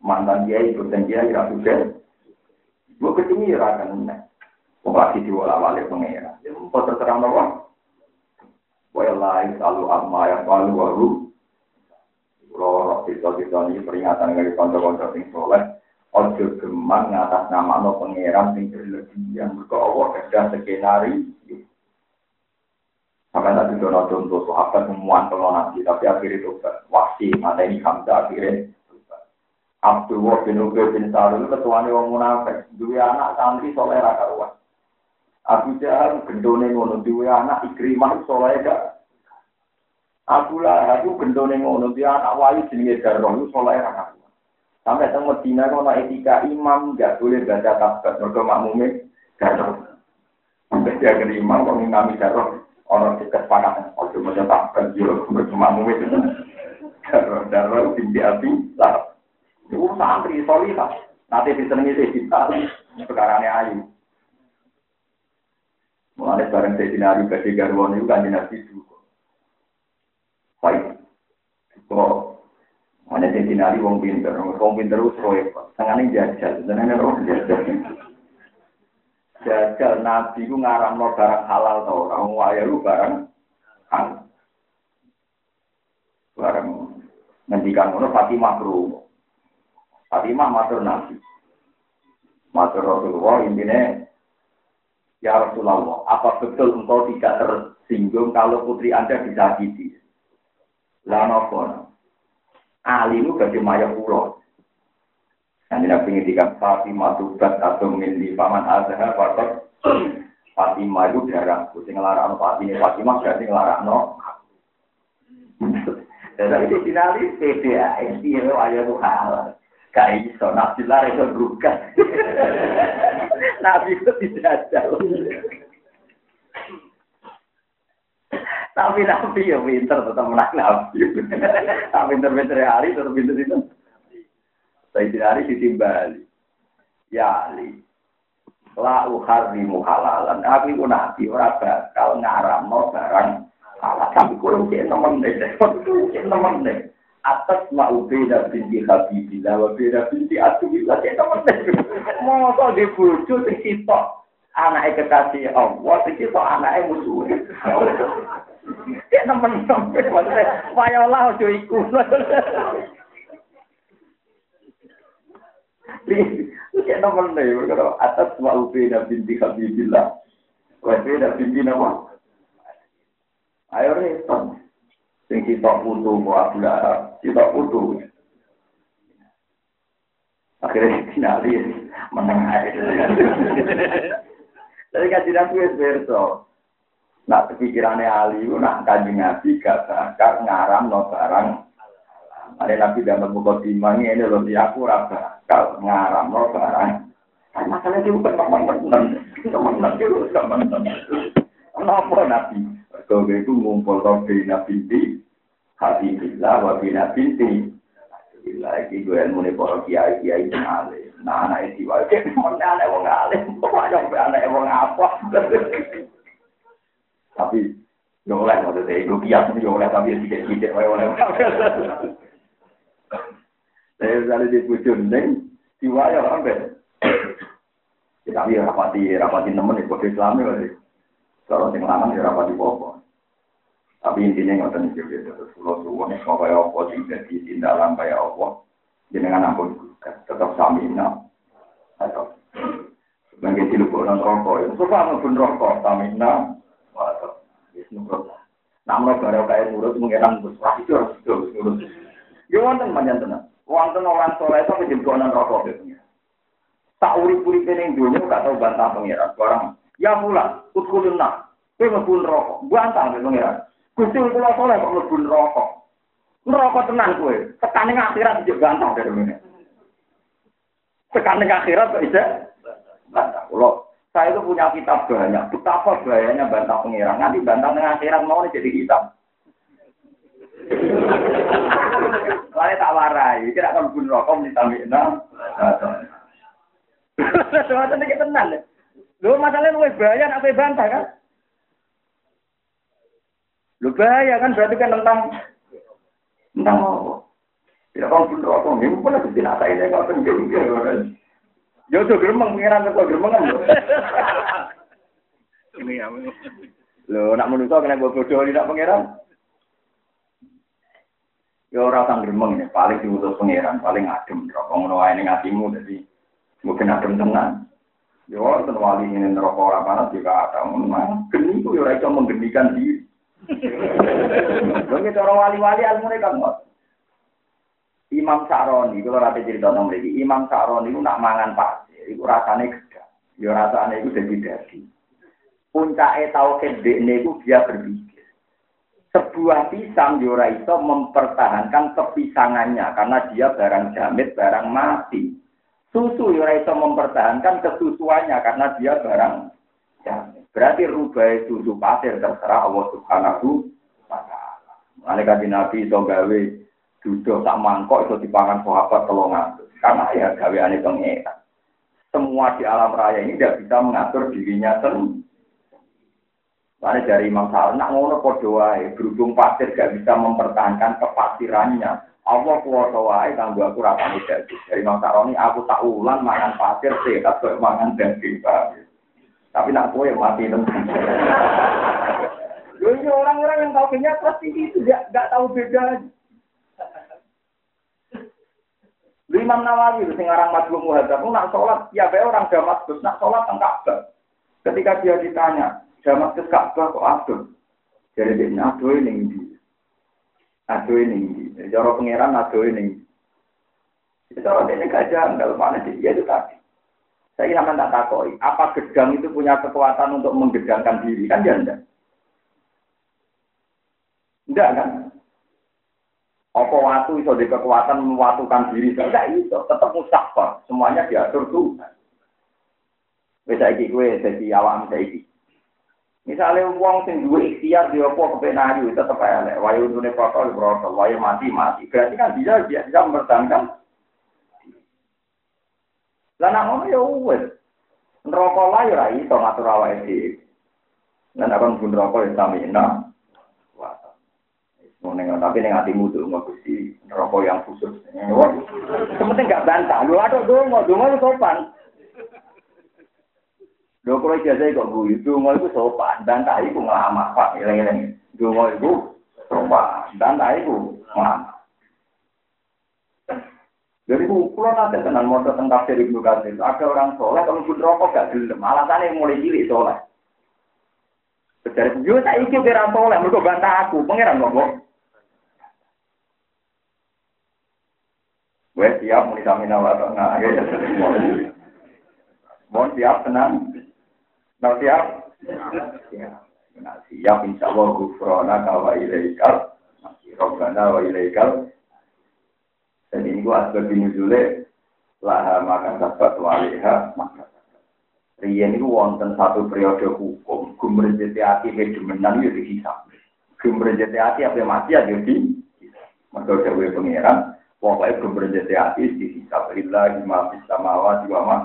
Mantan kiai kiai rapi kesuka. Gue ketemu ya rakan meneh. Wong lagi diwala wali pengira. Ya mau terserang nopo. Wa lain selalu amma yang palu waru. Loro kita-kita ini peringatan dari konco-konco sing soleh. Ojo gemar ngatas nama no pengiran sing berlebihan. Mereka Allah kerja skenario. Sampai tadi dono contoh sahabat semuanya kalau nanti, tapi akhirnya itu wasi mata ini Hamzah akhirnya Abdullah bin Ubay bin Salul ketuanya wong munafik, dua anak santri soleh raka ruas. Abu Jahal gendone ngono duwe anak Ikrimah soleh gak. Abu Lahab itu gendone ngono dia anak wali jenenge Darroh itu soleh ra Sampai teng Medina ono etika imam gak boleh baca tasbih mergo makmume Darroh. Sampai dia ke imam kok ngimami Darroh ono kesepakatan ojo maca tasbih yo mergo makmume Darroh Darroh tinggi api lah. Itu santri solihah. Nanti disenengi sih kita sekarang ayu. Mulai bareng saya dinari kasih garwan itu kan dinasti juga. Baik. Kok mana saya dinari wong pinter, wong pinter itu proyek. Ini jajal, ini orang jajal. Jajal nabi itu ngaram no barang halal tau orang waya lu barang halal. Barang ngendikan ngono Fatimah kru. Fatimah matur nabi. Matur Rasulullah intinya Ya Rasulullah, apa betul engkau tidak tersinggung kalau putri Anda disakiti? Lah nopo? Ali itu gak cuma yang pulau. Nanti nabi ngintikan Fatimah tubat atau milih paman azhar faktor Fatimah itu darah. Kucing ngelarang Fatimah, Fatimah berarti ngelarang no. Dan itu finali PDA, ini ayat itu. Gak iso, nabi lah itu berubah. [LAUGHS] nabi itu tidak jauh. Tapi nabi ya pinter tetap menang nabi. [LAUGHS] Tapi pinter-pinter hari tetap pinter itu. Saya tidak hari ditimbali. Ya Ali. La uharimu halalan. Aku itu nabi, orang bakal ngaram no barang halal. Tapi kurang cek nemen deh. Kurang cek nemen deh atas mau beda binti Habibillah wa beda binti Atubillah ya teman mau kok di bojo sing sitok anake kekasih Allah sing sitok anake musuh teman teman maksudnya waya Allah ojo iku. Ya teman deh, kalau atas mau beda binti Habibillah wa beda binti Nawa ayo repot Sing kita putu mau Abu Lahab, putu. Akhirnya [LAUGHS] dinali menang aja. [LAUGHS] Tapi kan tidak tuh berso. Nak pikirannya Ali, nak kaji nabi gak bakal ngaram no barang. Ada nabi dalam buku timang ini loh, di aku rasa kalau ngaram no barang. Kan masalahnya itu bukan teman-teman, teman-teman itu teman-teman. Kenapa nabi? Kalau itu ngumpul robi nabi di hati bila wabi nabi di. Bila iki gue ilmu para kiai kiai alim. Nah anak itu wae [LAUGHS] mana anak wong alim, kok aja anak wong apa? [LAUGHS] Tapi yo oleh maksudnya itu kias yo oleh tapi wae oleh. [LAUGHS] Saya selalu di bujun neng diwaya sampai. [COUGHS] Tapi rapati rapati nemen kode Islami Kalau sing lanang ya rapati popo. Tapi intinya nggak tahu juga terus pulau suwon kau kayak apa sing jadi tindakan kayak apa. Jenengan ampun tetap samina atau sebagai tilu orang rokok. Itu apa pun rokok samina atau Bismillah. Namun baru kayak mulut mengenang bus, wah itu harus itu mulut. Ya wonten panjang tenan. Wonten orang soleh itu menjadi rokok gitu. Tak urip-urip ini dunia gak tahu bantah pengiran. Barang, ya pula, utkulun nak. Kowe mlebu rokok. Bantah ke pengiran. Gusti kula soleh kok mlebu rokok. Neraka tenan kowe. Tekane akhirat juga bantah dari ini. Tekane akhirat kok bisa bantah. Kalau saya itu punya kitab banyak. Betapa bahayanya bantah pengiran. Nanti bantah tengah akhirat mau jadi kitab. [LAUGHS] Saya tak warai, kira akan pun rokok ditambahin. Semacam ini tenang. Lu masalahnya lu bahaya, nak bantah kan? Lu bahaya kan berarti kan tentang tentang apa? Tidak kan pun rokok, ini pun ada tidak ini nggak penting Yo tuh geremeng pengiran kok geremeng kan? [LAUGHS] Ini ya. Lo nak menungso kena bodoh tidak pengiran? Ya ora sang gremeng ya, paling diutus pangeran, paling adem rokok ngono wae ning atimu dadi mungkin adem tenan. Ya wonten wali ini neraka ora panas juga ada memang geni ku ya ora iso menggenikan diri. Lha cara wali-wali almune kan Imam Sa'roni, kalau rata cerita tentang mereka, Imam Sa'roni itu nak mangan pasir, itu rasanya gede. Ya rasanya itu jadi dadi. Puncaknya tau kedek itu dia berpikir sebuah pisang Yora itu mempertahankan kepisangannya karena dia barang jamit, barang mati. Susu Yora itu mempertahankan kesusuannya karena dia barang jamit. Berarti rubah susu pasir terserah Allah Subhanahu wa taala. Mulane Nabi itu gawe duduk tak mangkok itu dipangan sahabat telongan. Karena ya gaweane pengeran. Semua di alam raya ini tidak bisa mengatur dirinya sendiri. Karena dari Imam Sa'ad, nak ngono podo berhubung pasir gak bisa mempertahankan kepasirannya. Allah kuwasa wae kanggo aku rapane daging. Dari Imam ini aku tak ulang mangan pasir sehat kok mangan daging Pak. Tapi nak kowe mati tenan. Loh [LAUGHS] ini orang-orang yang tahu kenyat pasti itu gak, gak tahu beda. Imam Nawawi itu sing aran Majmu Muhadzab, nak sholat ya be orang Damaskus, nak sholat teng Ka'bah. Ketika dia ditanya, Damaskus Ka'bah kok aduh. Jadi dia ini ini. Aduh ini ini. Cara pangeran aduh ini. Cara ini gak janggal mana sih? Ya itu tadi. Saya ingin tak takoi. Apa gedang itu punya kekuatan untuk menggedangkan diri? Kan ya enggak. Enggak kan? Apa waktu itu di kekuatan mewatukan diri? Enggak itu. Tetap mustahfar. Semuanya diatur Tuhan. Bisa iki gue jadi awam saya iki. Misalnya uang sing duwe ikhtiar di opo kepenayu tetap elek. Wayu dunia protol protol, wayu mati mati. Berarti kan dia dia bisa mempertahankan. Lah nak ngono ya wis. Neraka lah ya ora iso ngatur awake dhewe. Lan akan pun neraka ya samina. Wah. Ngono tapi ning atimu tuh nggak Gusti neraka yang khusus. Sementing gak bantah. Lu aduh dongo, dongo sopan. Lho kalau ijazah kok guyu, dungo itu sopan, dan tak iku ngelama, Pak, ileng-ileng. Dungo itu sopan, dan tak iku ngelama. Jadi pulau nanti tenang mau tentang tafsir ibnu Katsir. Ada orang soleh kalau pun rokok gak gelem. Alasannya mulai cilik soleh. Jadi yo tak ikut kira soleh, mereka bantah aku, pangeran ngomong. Gue siap mulai samina wa nah, ya, Mohon siap tenang. Nah siap? Ya. Nah, siap insya Allah gufrona kawa ilaikal. Robbana wa ilaikal. Dan ini gua asbab nuzule laha makan sabat waliha maka Riyen itu wonten satu periode hukum, gumrejeti hati hedemenan itu dihisap. Gumrejeti hati apa mati ya jadi. Maka udah pengiran, pokoknya gumrejeti hati dihisap. Lima bisa mawat wa ma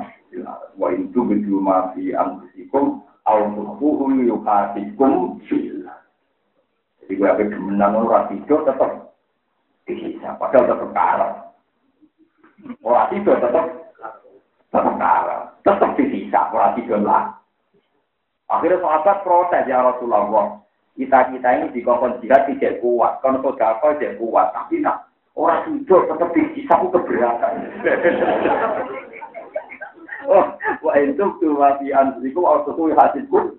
wa itu begitu ma fi anfusikum au tuhuhu yuhatikum fillah. Jadi gue apa gemenan orang tidur tetap dihisap, padahal tetap kalah. Orang tidur tetap tetap kalah, tetap dihisap, orang tidur lah. Akhirnya sahabat protes ya Rasulullah. Kita kita ini di kongkong jihad tidak kuat, kalau sodako tidak kuat, tapi nak orang tidur tetap dihisap itu keberatan. [LAUGHS] wa entum tu wa fi anfusikum aw tutu hasibkum.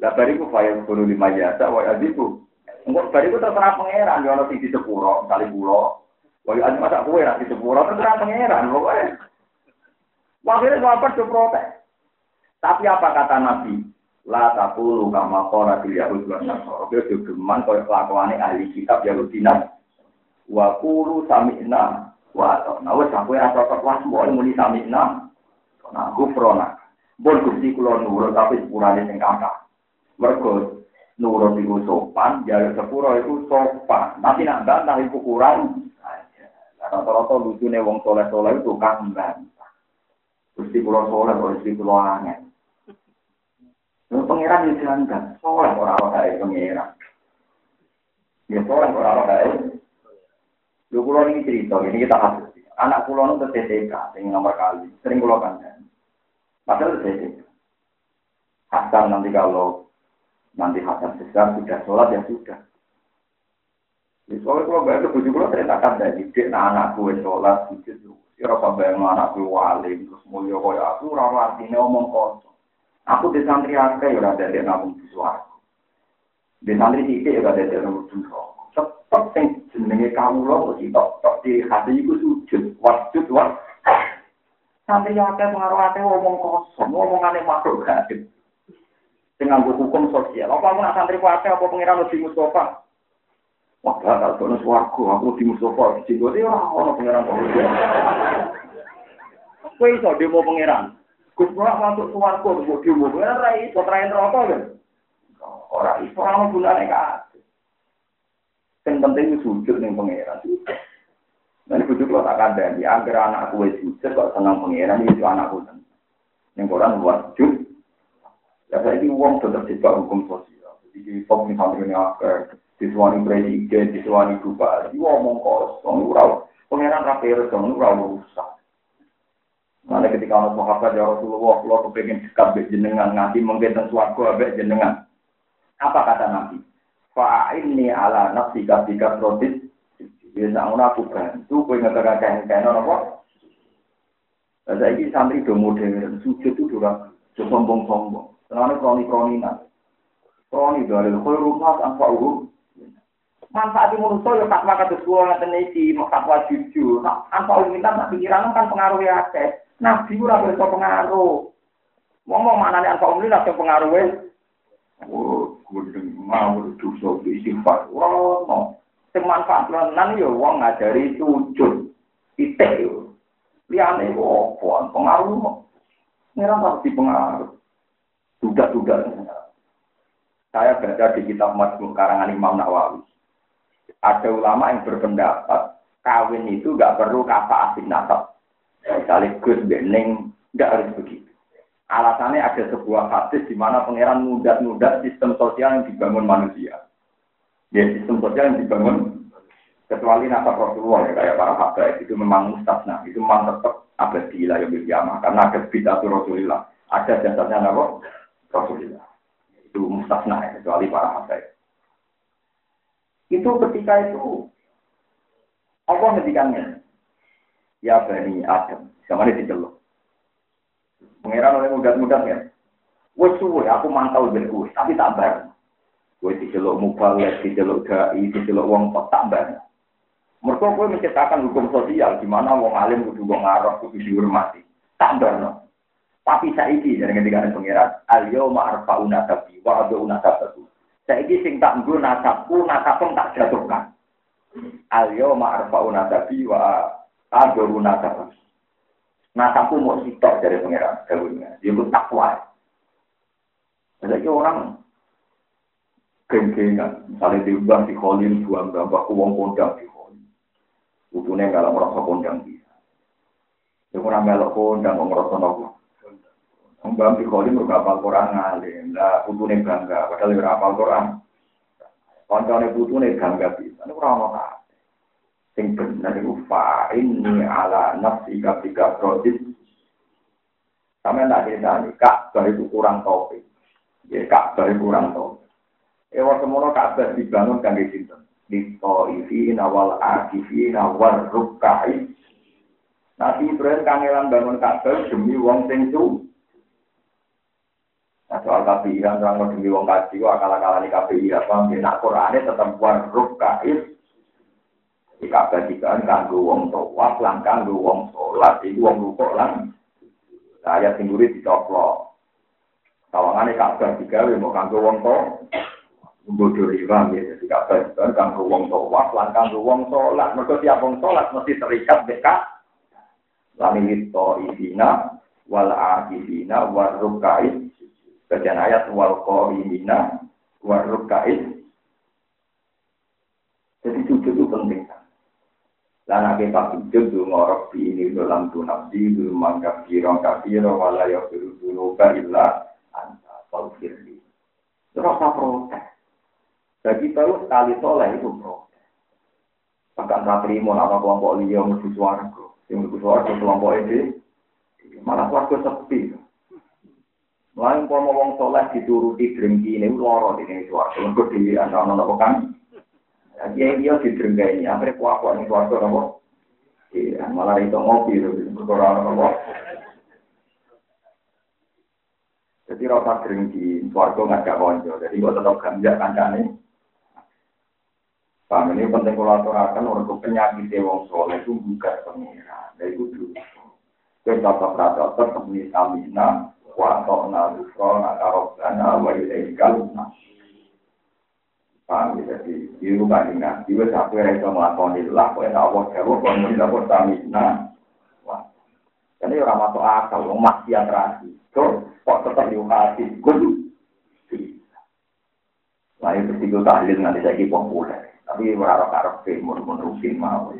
Lah bariku fayang kulo lima jasa wa azibu. Engko bariku terserah pangeran yo ono sing di sepuro, kali pulo. Wa yo masa kowe ra di sepuro terserah pangeran pokoke. Akhirnya sahabat tuh protes. Tapi apa kata Nabi? La takulu kama qala bil yahud wa nasara. Dia geman koyo kelakuane ahli kitab Yahudi Wa qulu sami'na wa ata'na. Wes sampe ora cocok wah muni sami'na Nah, gufrona. Bon gusti kula nurut tapi sepurane sing kakak. Mergo nurut iku sopan, jare sepuro iku sopan. Nanti nak bantah iku kurang. Rata-rata lucune wong soleh-soleh itu tukang bantah. Gusti kula soleh, gusti kula angin. Lu pangeran yang dilanggar, soleh orang-orang kayak pangeran. Ya soleh orang-orang kayak. Lu kula ini cerita, ini kita hasil. Anak kula itu TTK, sing nomor kali, sering kula kandang. Padahal jadi Hasan nanti kalau nanti Hasan besar sudah sholat ya sudah. Di soalnya kalau bayar bujuk kalau ceritakan dari dik, nah anak gue sholat sujud tuh. Si rasa bayang anak gue wali terus mulia kaya aku ramah artinya omong kosong. Aku di santri akeh ya udah dari nabung di suaraku. Di santri titik ya udah dari nabung di. Tetap yang jenenge kamu loh, mesti tok tok di hati itu sujud. Santri yang akeh pengaruh akeh ngomong kosong, ngomong aneh makhluk gaib. Dengan hukum sosial. Apa aku nak santri akeh apa pengiran lebih Mustafa? Wah, swargo, aku di Mustafa di Jenggot ya ono pengiran kok. Demo pengiran. Gus Bro masuk swargo kok demo. Ora iso train rokok kan. Ora iso ora gunane kabeh. Sing penting sujud ning pengiran. Dan itu juga tak ada di agar anak kue sujud kok senang pengiran itu anakku. Yang koran wajib. Ya saya ini uang sudah terjebak hukum sosial. Jadi di pom misalnya agar disuani presiden, disuani bupati, ngomong kosong, urau. Pengiran rapi resong, urau rusak. Mana ketika orang sahabat ya Rasulullah, kalau kepengen dekat jenengan, nganti mungkin sesuatu abek jenengan. Apa kata Nabi? fa'ini ala nafsi ka fi ya sauna aku bantu kowe ngatakan kan kan apa? Ada iki santri do modern sujud itu ora sombong-sombong. Tenane kroni-kroni nak. Kroni do ale kok ora pas apa uru manfaat imun ya takwa tak makan ngeten iki mok takwa jujur. Apa uru minta tak pikiran kan pengaruh ya teh nabi ora bisa pengaruh. Ngomong mana nih apa uru lah pengaruhnya Oh, gue mau dosa istighfar. Wah, no. Sing manfaat tenan yo wong ngajari sujud. Titik yo. Liyane opo pengaruh. Ngira pasti pengaruh. Duga-duga. Saya baca di kitab Majmu karangan Imam Nawawi. Ada ulama yang berpendapat kawin itu nggak perlu kata asing nasab. Misalnya Gus Bening nggak harus begitu. Alasannya ada sebuah hadis di mana pangeran mudah-mudah sistem sosial yang dibangun manusia. Ya sistem sosial yang dibangun kecuali nasab Rasulullah ya kayak para habaib itu memang mustasna itu memang tetap abadi lah yang kiamah karena ada Rasulullah ada jasanya nama Rasulullah itu mustasna ya kecuali para habaib itu ketika itu Allah ngedikannya ya bani Adam. Sama ini diceluk pengiran oleh mudah-mudah ya Wes suwe aku mantau ben tapi tak bareng. Kowe diceluk mubalek, diceluk dai, diceluk wong tak banyak. Mereka kowe menciptakan hukum sosial di mana wong alim kudu wong arab kudu dihormati. Tak barno. Tapi saiki dari ketika ada pengiran, alio ma'arfa unadabi wa adu unadabaku. Saiki sing tak nggo nasabku, nasabku tak jatuhkan. Alio ma'arfa unadabi wa adu unadabaku. Nasabku mau sitok dari pengiran. Dia pun takwa. Jadi orang geng-gengan, misalnya diubah di kholim, buang gambar, uang kondang di kholim. Utune kalau merasa kondang bisa. Dia kurang melok kondang, merasa nopo. Mbak di kholim juga apal Quran ngalim, lah putune bangga, padahal ora apal Quran. Koncone putune bangga bisa, ini kurang apa Sing bener itu fa'inni ala nafsi ketika prodit. Sampai tak cerita nih, kak, itu kurang topik. Ya, kak, itu kurang topik. Ewa semono Ka'bah dibangun kangge sinten? Di Taifin awal akifin awal rukai. Nabi Ibrahim kangelan bangun Ka'bah demi wong sing Nah, soal kafiran terang demi wong kaji, akal-akalan di KPI apa, nak Qurannya tetap warruk kait. Di Ka'bah dikan kanggo wong tawaf, lan kanggo wong sholat, itu wong rukuk lan. Ayat singguri dicoplok. Tawangannya Ka'bah digawe mau kanggo wong tawaf. Bodoh riba, ya, jadi Ka'bah dikan kanggo wong tawaf, lan kanggo wong sholat. Mereka tiap wong sholat mesti terikat dekat. Lami itu ibina, wal akifina, warruk kait, Bagian ayat wal qawimina wal rukait. Jadi sujud itu penting kan. Dan nanti pas sujud tuh ngorok di ini dalam tuh nafsi mangkap kirong kafiro walaya dulu dulu illa anta firli. Terus protes? Jadi tahu sekali soleh itu protes. Bahkan tak terima nama kelompok liya menuju suaraku. Yang menuju suaraku kelompok ini malah suaraku sepi. Lain mau wong soleh dituruti drengki ini loro di sini suarga. Untuk di antara kan. Dia dia di drengki ini. Akhirnya kuat nih suarga nopo. Iya, malah itu ngopi berkorban nopo. Jadi rasa drengki suarga nggak ada konco. Jadi gua tetap ganjak kancane. Paham ini penting kalau aturakan orang penyakit wong soleh itu bukan pengira. Dari dulu. Kita tetap tetap stamina wa ta'na bufra na karobana wa ilaikal Paham ya, jadi di rumah ini nanti, tiba yang bisa melakukan lah, kalau tidak apa, jauh, kalau tidak apa, kita minta. Wah, jadi orang masuk akal, orang masih yang terakhir. kok tetap di rumah hati, gue Nah, itu sih gue tahlil nanti saya kipong pula. Tapi berharap-harap sih, menurut-menurutin mau.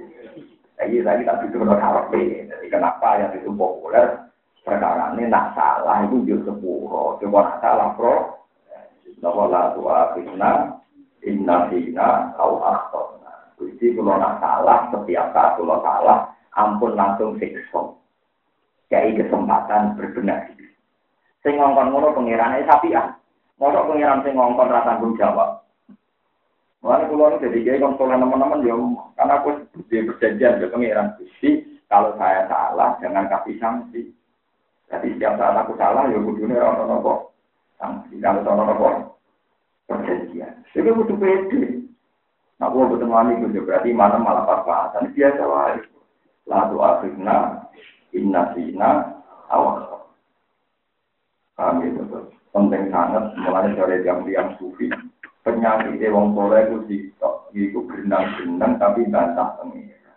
Jadi tadi tadi itu berharap sih, jadi kenapa yang itu populer, perkara ini tidak salah, itu juga sepuluh. Coba tidak salah, bro. Nah, kalau tidak salah, inna fina au akhtona. Jadi kalau nak salah, setiap saat kalau salah, ampun langsung siksa. Kayak kesempatan berbenah diri. Sing ngongkon ngono pengirannya sapi ah. Mosok pengiran sing ngongkon rasa tanggung jawab. Mulane kula ini jadi kiai konsolan teman-teman ya karena aku di perjanjian ke pengiran Gusti kalau saya salah jangan kasih sanksi. Jadi setiap saat aku salah, ya kudune orang nopo. Sanksi kalau orang nopo perjanjian. Jadi butuh pede. Nah, aku betul wani itu berarti mana malah pas-pasan biasa lah. Lalu akhirnya inna sina awal. Kami itu penting sangat mulai dari jam-jam sufi. Penyakit wong soleh itu di itu berenang-berenang tapi bantah pengira.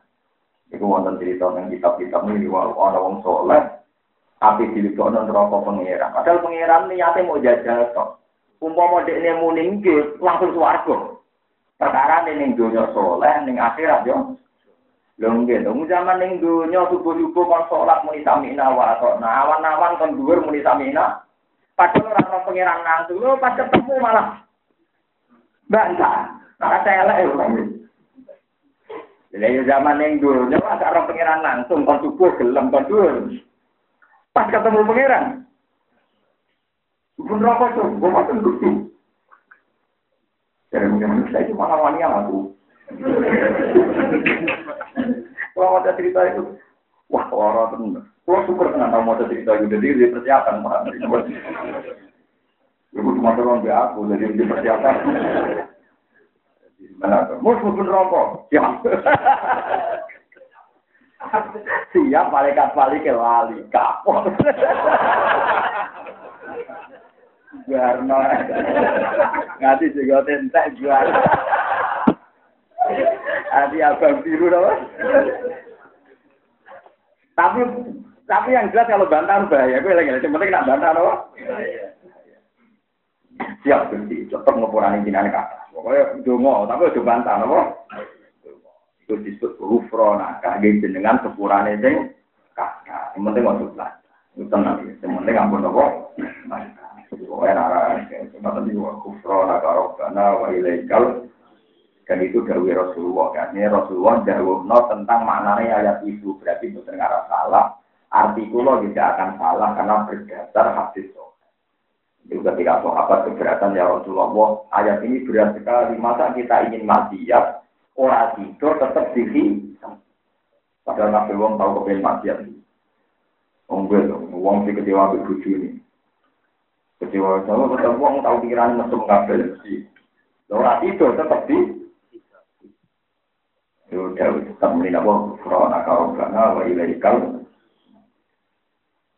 Itu wonten cerita yang kitab-kitab ini orang wong soleh api dilebokno neraka pangeran. Padahal pangeran niate mau jajal tok. Umpama dekne muni nggih langsung swarga. Perkara ning donya soleh ning akhirat yo. Lho dong zaman ning donya subuh-subuh kon salat muni samina wa atona. Awan-awan kon dhuwur muni samina. Padahal ora ono pangeran langsung. Lho pas ketemu malah bantah. Saya elek lho. Jadi zaman ning donya ora ono pangeran langsung kon subuh gelem kon dhuwur. Pas ketemu pangeran. Gue makan. Jadi mungkin itu wani aku. Kalau cerita itu, wah orang tuh, Gue syukur tahu cerita itu, jadi dia persiapan. Ibu cuma aku, jadi dia persiapan. Mus ya. Siap malaikat balik ke lali kapok. Garno. Ngati juga tentek jual. Adi abang biru dong. Tapi tapi yang jelas kalau bantah bahaya. Gue lagi yang penting nak bantah dong. Siap berarti tetap ngepurani jinan kata. Pokoknya dongo, tapi udah bantah nopo. Itu disebut hufrona, kage jenengan sepurane sing kakak. Yang penting waktu belajar. Itu tenang ya. Yang penting ampun nopo. Pokoknya nara, semacam itu hufrona karobana wa ilaikal. Dan itu dawi Rasulullah kan. Ini Rasulullah no tentang maknanya ayat itu. Berarti itu terdengar salah. Artikulnya tidak akan salah karena berdasar hadis itu ketika sahabat keberatan ya Rasulullah, ayat ini berat sekali. Masa kita ingin mati ya, orang tidur tetap diri. Padahal Nabi Wong tahu kepengen mati ya. Wong gue Wong si kecewa ke buju Jadi wong Jawa tetep wong tau pikiran mesum kabel mesti. Ora itu tetep di Yo dawuh tetep menina wong corona karo kana wa ilahi.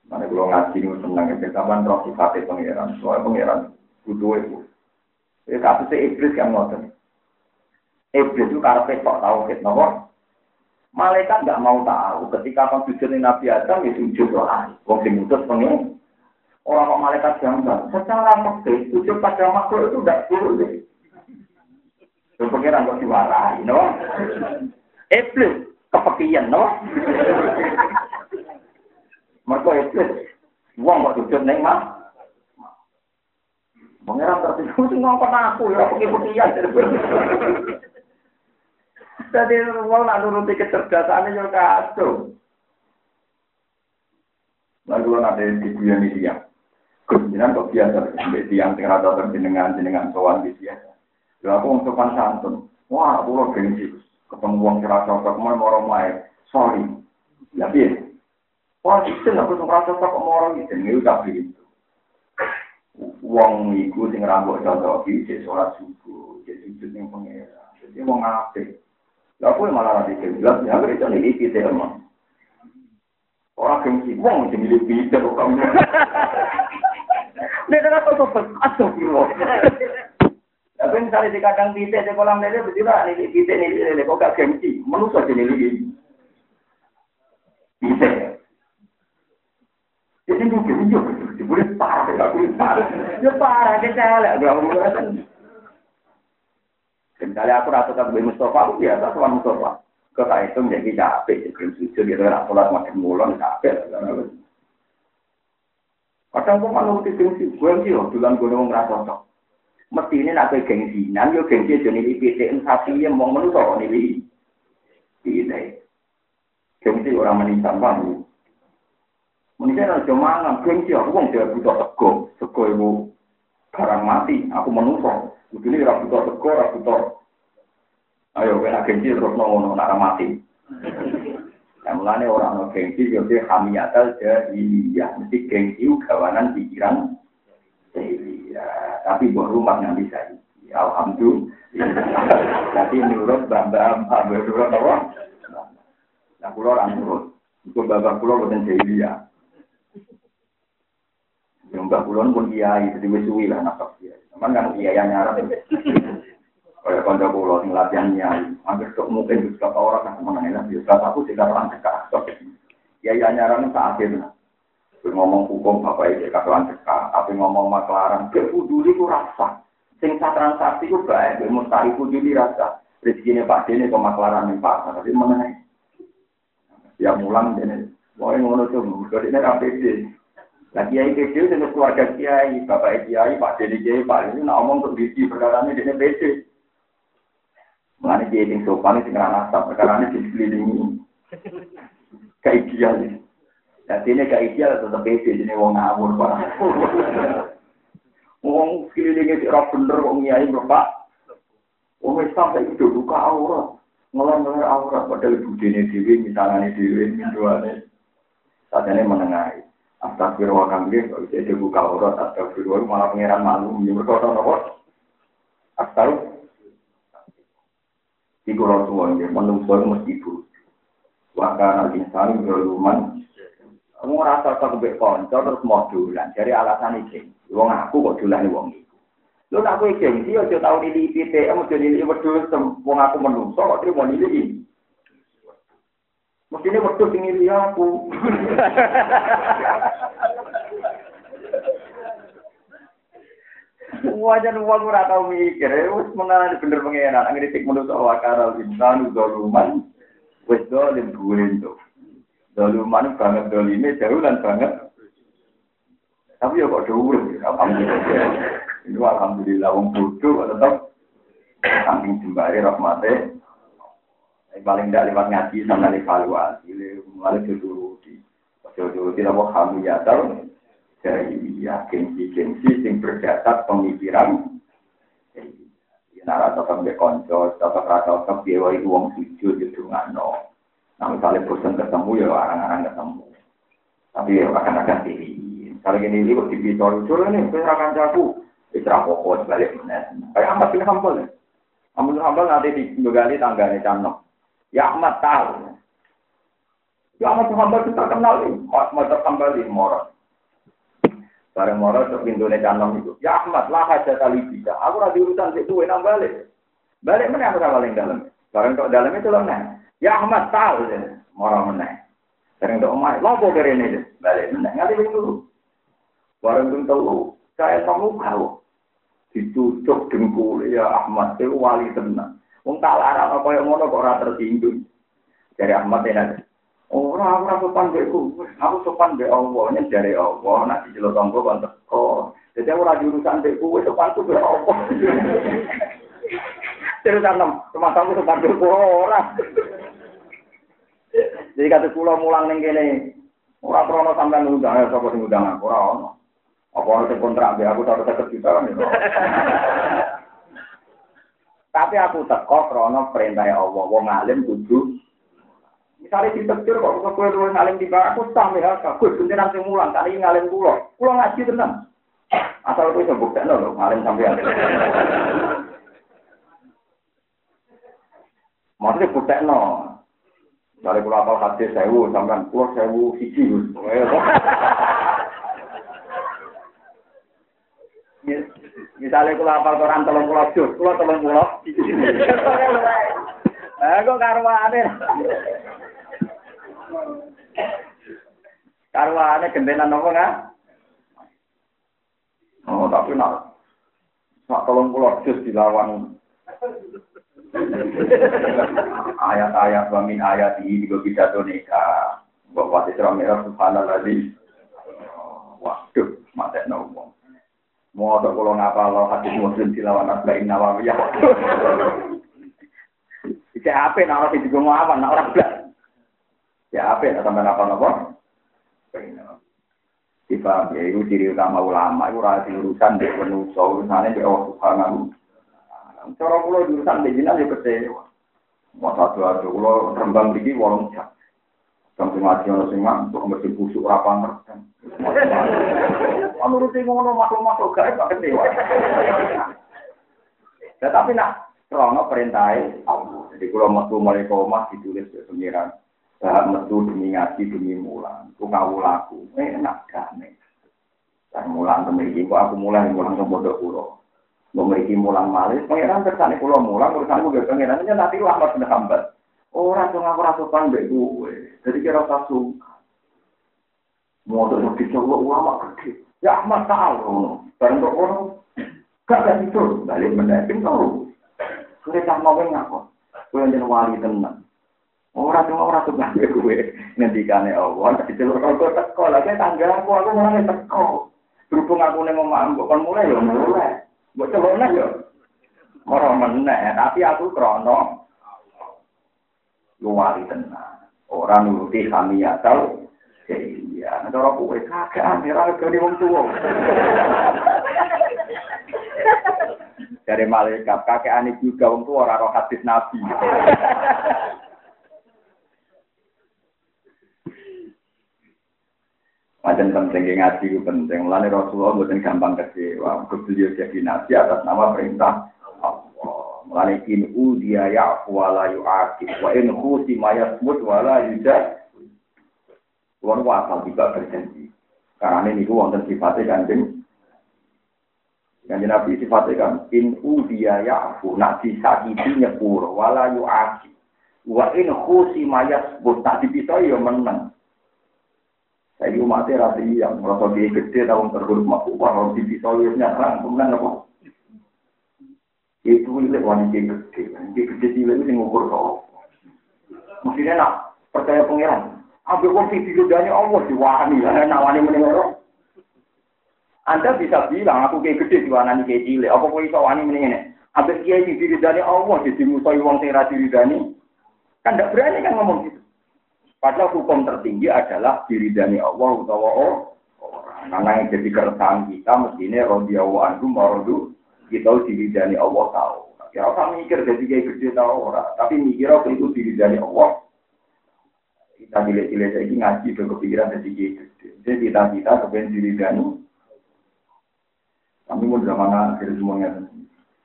Mane kula ngaji niku seneng kabeh kapan roh sifate pangeran, soal pangeran kuduwe ku. Ya kabeh se iblis kang ngoten. Iblis itu karena pesok tahu kita. Malaikat nggak mau tahu ketika konfusi Nabi Adam itu sujud lah. Wong dimutus pengen. Orang kok malaikat gambar. Secara fakta sujud pada makhluk itu tidak boleh. Itu pengiran kok diwarai, no? Iblis kepekian, no? Mereka iblis. Wong kok sujud neng mah. Pangeran tertidur sing ngongkon aku ya putih-putihan. Jadi wong nak nuruti kecerdasannya yo kacau. Lalu ada di bulan ini dia. Kemudian kok biasa sampai tiang tengah rata terjenengan jenengan di biasa. Lalu aku untuk santun. Wah, aku lo gengsi. Ketemu wong kira cocok, mau mau Sorry. Ya, biasa. Wah, itu nggak perlu merasa kok mau itu, ini udah begitu. Wong iku sing rambut cocok iki sholat subuh, jadi sujud ning pengira. Jadi wong apik. Lah aku malah nanti jelas ya itu nih kita emang. Orang gengsi, wong sing milih kok kamu. [LAUGHS] Nek ora kok kok astagfirullah. Tapi misalnya di kadang titik di kolam lele, lah, ini titik ini lele, kok gak gengsi, manusia jadi ini. Titik. Jadi jadi itu boleh parah, boleh parah. Ya parah, kita elek, gak kan. Misalnya aku rasa tak boleh Mustafa, aku biasa tuan Mustafa. Kau tak itu menjadi capek, jadi sujud, gitu, rasa sholat makin mulon, capek. Kadang kok malah mesti sing sing iki lho dolan gone wong ra cocok. Mesti ini nak gengsi, nang yo gengsi jane iki pitik sapi ya mong menungso kok iki. Iki. Gengsi ora meni tambah. Mungkin ada cuma nggak gengsi, aku kan tidak butuh sego, sego ibu barang mati, aku menungso. Begini tidak butuh sego, tidak butuh. Ayo, kena gengsi terus nongol, nara mati. Yang mulane orang no gengsi yo dia hamiyatal ya mesti gengsi gawanan pikiran. Iya, tapi buat rumah yang bisa. Alhamdulillah. Jadi nurut bambam, nurut apa? Nah, kulo orang nurut. Itu bapak kulo bukan jahiliyah. Yang mbak kulon pun kiai, jadi wis suwi lah nasab kiai. Cuman kan kiai yang nyarap. Kayak konco kulon latihan kiai, hampir sok mungkin juga orang kan mengenai lah. Biasa aku tidak orang cekak. Yang nyarap itu akhir lah. ngomong hukum bapak itu kakalan cekak, tapi ngomong maklaran, ke kuduli ku rasa. Sing transaksi ku baik, mustahil kuduli rasa. Rezekinya Pak Dene kok maklaran ning pasar, tapi mengenai. Ya mulang dene. Mau ngono kok ini rapi Nah kiai kecil dengan keluarga kiai, bapak kiai, pak jadi kiai, pak ini nak omong untuk bisi perkara ini dia beda. Mengenai kiai yang sopan itu dengan nasab perkara ini ini Kayak ideal ini. Jadi ini kayak ideal tetap beda, jadi wong ngawur pak. [LAUGHS] Wong sekelilingnya roh bener, wong kiai bapak. Wong sampai itu buka aurat, ngelar-ngelar aurat, padahal dini dewi, misalnya dewi, minduannya. Saat ini menengahi. Astagfirullah kambing, kalau bisa dibuka aurat, astagfirullah malah pengiran malu, ya berkata apa? Astagfirullah. Iku rasul wajib, menung suar mesti buruk. Waka nanti sari berluman, kamu rasa tak kebek konco terus mau dulan. Jadi alasan ini, wong aku kok dulan wong itu. Lu tak kue gengsi, ojo tau ini ipite, emu jadi ini wadus, wong aku menungso suar, kok terima ini ini. Mesti ini ini aku. [LAUGHS] Wajan uang ora tau mikir, wis mengalami bener pengenan, ngritik menungso wakaral insan zaluman wis dolim buin tuh. Doluman banget dolime jauh dan banget. Tapi ya kok dhuwur, alhamdulillah. Ini alhamdulillah wong bodoh tetap saking jembari rahmate. Paling tidak lewat ngaji sama evaluasi, mulai dituruti. Dituruti apa kamu ya tahu dari ya gengsi-gengsi sing berdasar pemikiran nara tetap be konco, tetap rasa tetap dia wai uang sujud di dungano. Nah misalnya bosan ketemu ya orang-orang ketemu. Tapi ya akan akan diri. Kalau gini ini kok dibicara lucu nih, saya akan jago. Isra pokok balik mana? Kayak Ahmad bin Hambal. Ahmad bin Hambal nanti digali tangga nih cano. Ya Ahmad tahu. Ya Ahmad bin Hambal kita kenal nih. Hambal di Morat. Bareng moro sok pintune canom itu. Ya Ahmad, lah aja tali bisa. Aku ora diurusan sik duwe nang balik. Balik meneh aku paling dalam. Bareng tok dalam itu meneh. Ya Ahmad tahu ya. Moro meneh. Bareng tok omah, lopo kerene Balik meneh. Ngali dulu. Bareng tung telu, saya kamu kau. Ditutup dengkul ya Ahmad itu wali tenang. Wong tak apa yang ngono kok ora tersinggung. Dari Ahmad enak. Ora ora sopan beku, aku sopan be Allah, nek dari Allah, nek dijelo tanggo kon teko. Dadi ora jurusan beku, wis sopan ku be Allah. [LAUGHS] Terus tanam, rumah tangga sopan beku ora. Jadi kata kula mulang ning kene, ora krono sampean ngundang sapa sing ngundang aku ora ono. Apa sing kontrak be aku tak seket juta kan. [LAUGHS] Tapi aku teko krono perintah Allah, wong alim kudu misalnya di tegur kok, kok gue dulu ngalim di bawah, aku sampe hal kak, gue bintin nanti mulang, kali ngalim pulau, pulau ngaji tenang. Asal gue sembuh tak nol, ngalim sampe hal. Maksudnya gue tak nol, misalnya pulau apal hadir sewu, sampean pulau sewu siji. Misalnya kalau apal koran telung pulau jur, kalau telung pulau, aku [LAUGHS] karuan. Karwane gentenan nopo nggak? Oh, tapi nak nak tolong pulau jus dilawan ayat-ayat wamin ayat ini juga bisa donika. Bapak Sisra Merah Subhanallah Waduh, mata nopo. Mau ada kalau ngapa lo hadis muslim dilawan asbain nawawiyah. [LAUGHS] Isi apa nak orang itu mau apa nak orang belas. Ya apa ya sampai apa nopo? Tiba ya itu ciri utama ulama itu rasa urusan di manusia urusannya di Allah Subhanahu. Cara pulau urusan di jinak ya kecewa. Mau satu aja pulau rembang lagi warung jam. Kamu ngaji orang sing untuk mesti busuk rapan ngerti. Kamu rutin ngono makhluk-makhluk gaib gak kecewa. Tetapi nak krono perintah Allah. Jadi kalau metu mulai koma ditulis ke pengiran. Bahak metu demi ngaji demi mulang. Ku laku, enak damai. Dan mulang memiliki, aku mulang ke bodoh pulau. Memiliki mulang malis, pengiran tersani pulau mulang, urusan gue aja nanti lambat sudah hambat. Orang tuh ngaku rasa pandai gue, jadi kira rasa suka. Mau tuh dicoba ulama gede, ya Ahmad tahu, bareng kok orang gak ada itu, balik mendamping tahu. Kita mau ngaku, gue yang wali tenang. Ora cuma ora tuh nggak gue ngendikane Allah, tapi celur kalau teko lagi tangga aku aku mulai teko. Berhubung aku nih mau mbok kon mulai ya mulai. Mbok coba meneh ya. Ora meneh, tapi aku krono luari tenang. Ora nuruti kami ya tau. Iya, nek ora kowe kakean ora gede wong tuwa. Dari malaikat kakean juga wong tuwa ora roh hadis nabi. Macam penting ngaji itu penting. Mulanya Rasulullah bukan gampang kecewa. Beliau jadi nabi atas nama perintah Allah. Mulane in udiya ya'fu wa la yu'aqib wa in khusima yasmut wa la yujad. Kulo wasal tiba berjanji. Karena ini wonten sifatnya kanjeng. Kanjeng Nabi sifatnya kan in udiya ya'fu nak disakiti nyepuro wa la yu'aqib. Wa in khusima yasmut tak dipisah ya menang. Saya umatnya rasi yang merasa dia gede tahun terhormat mampu kalau dipisah ya nyerang kemudian apa? Itu ini wanita gede, wanita gede sih itu ngukur kau. Maksudnya nak percaya pengiran, Ambil uang sing digodani Allah diwani nak wani loro. Anda bisa bilang aku kayak gede diwanani kayak cilik, apa kok iso wani muni ngene? Ambil kiai sing diridani Allah jadi musuh wong sing ra diridani. Kan ndak berani kan ngomong gitu. Padahal hukum tertinggi adalah diridani Allah utawa orang. Karena yang jadi keresahan kita mestinya radhiyallahu anhu marodu kita diridani Allah tahu. Ya orang mikir jadi kayak gede tahu orang, tapi mikir apa itu diridani Allah kita cilik-cilik saya ini ngaji ke kepikiran jadi gitu. Jadi kita-kita kepengen diri gani. Kami mau zaman akhir semuanya.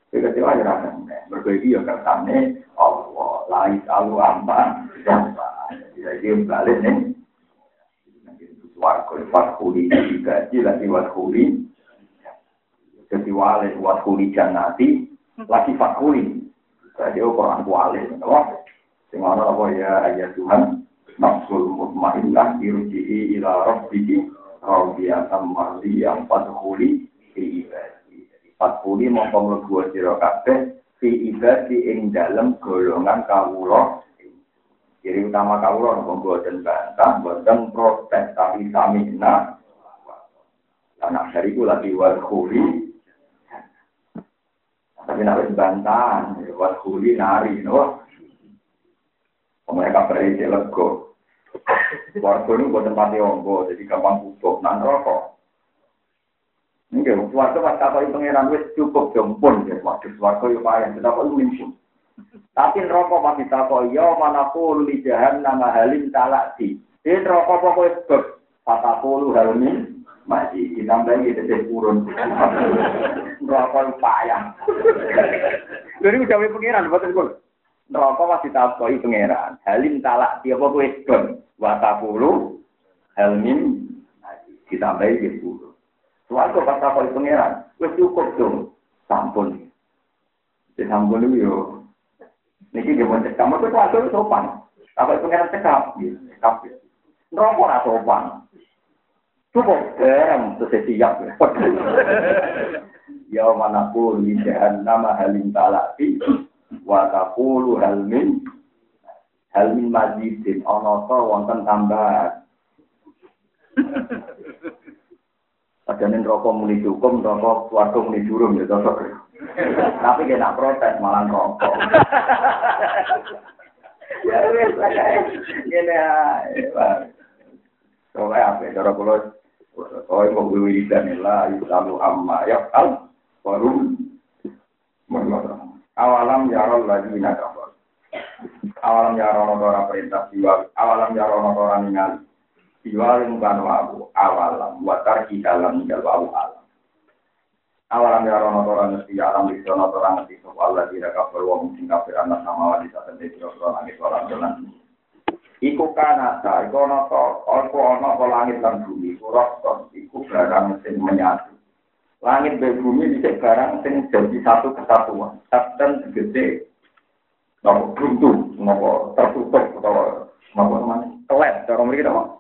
Saya kecewa aja rasa. Berbagi ya kersane Allah. Lais alu aman. Jadi balik nih. Warga wakhuli digaji lagi wakhuli. Jadi wale wakhuli janati lagi fakhuli. Jadi orang wale. Sing ana apa ya ayat Tuhan nafsul mutmainnah dirji'i ila rabbiki radiyatan mardiyah fadkhuli fi ibadi. Fadkhuli mongko mlebu sira kabeh fi ibadi ing dalem golongan kawula. Jadi utama kawula nopo boten bantah, boten protes tapi samina. Anak dari itu lagi wadkhuli tapi nak bantahan, wadkhuli nari, no. Mereka berisi lego. Warga ini buat tempat ombo, jadi gampang butuh, nan rokok. Ini warga pas kakak pengiran wis cukup jempun, ya. Waduh, warga yuk payah, kita perlu minum. Tapi rokok masih takoi, ya mana pun li jahan nama halim talakti. Ini rokok pokoknya sebab, kata puluh halmin, masih ditambahin gitu deh turun. [LAUGHS] Rokok payah. Jadi udah pengiran, buat neraka masih takoi pangeran. Halim talak dia apa kowe don. Wa taqulu halmin ditambahi di sepuluh. Suatu pas takoi pangeran, wis cukup dong. Sampun. Di sampun yo. Niki dia mau cekam, itu suatu sopan. Takoi pangeran cekap, cekap. Neraka ora sopan. Cukup garam terus siap. Ya mana pun di nama halim talati wa taqulu hal min hal min mazidin wonten tambahan Padahal rokok muni cukup, rokok suatu muni jurum ya cocok. Tapi kena protes malah rokok. ya wes ini ya. Soalnya apa? Cara kalau oh mau wiridan lah, lalu amma ya al baru menurut awalam yarol lagi nakafar. Awalam yarol orang perintah siwa, awalam yarol orang ningali. Siwa bukan wabu, awalam, watar dalam tinggal wabu alam. Awalam yarol orang mesti alam di sana orang mesti soal lagi nakafar wa mungkin kafir anak sama wanita terdiri orang langit orang jalan. Iku kanata, iku ono to, iku ono to langit dan bumi, iku roston, iku barang sing menyatu langit dan bumi bisa barang sing jadi satu kesatuan. Dan segede nopo buntu, nopo tertutup atau nopo namanya kelet. Cara mereka apa?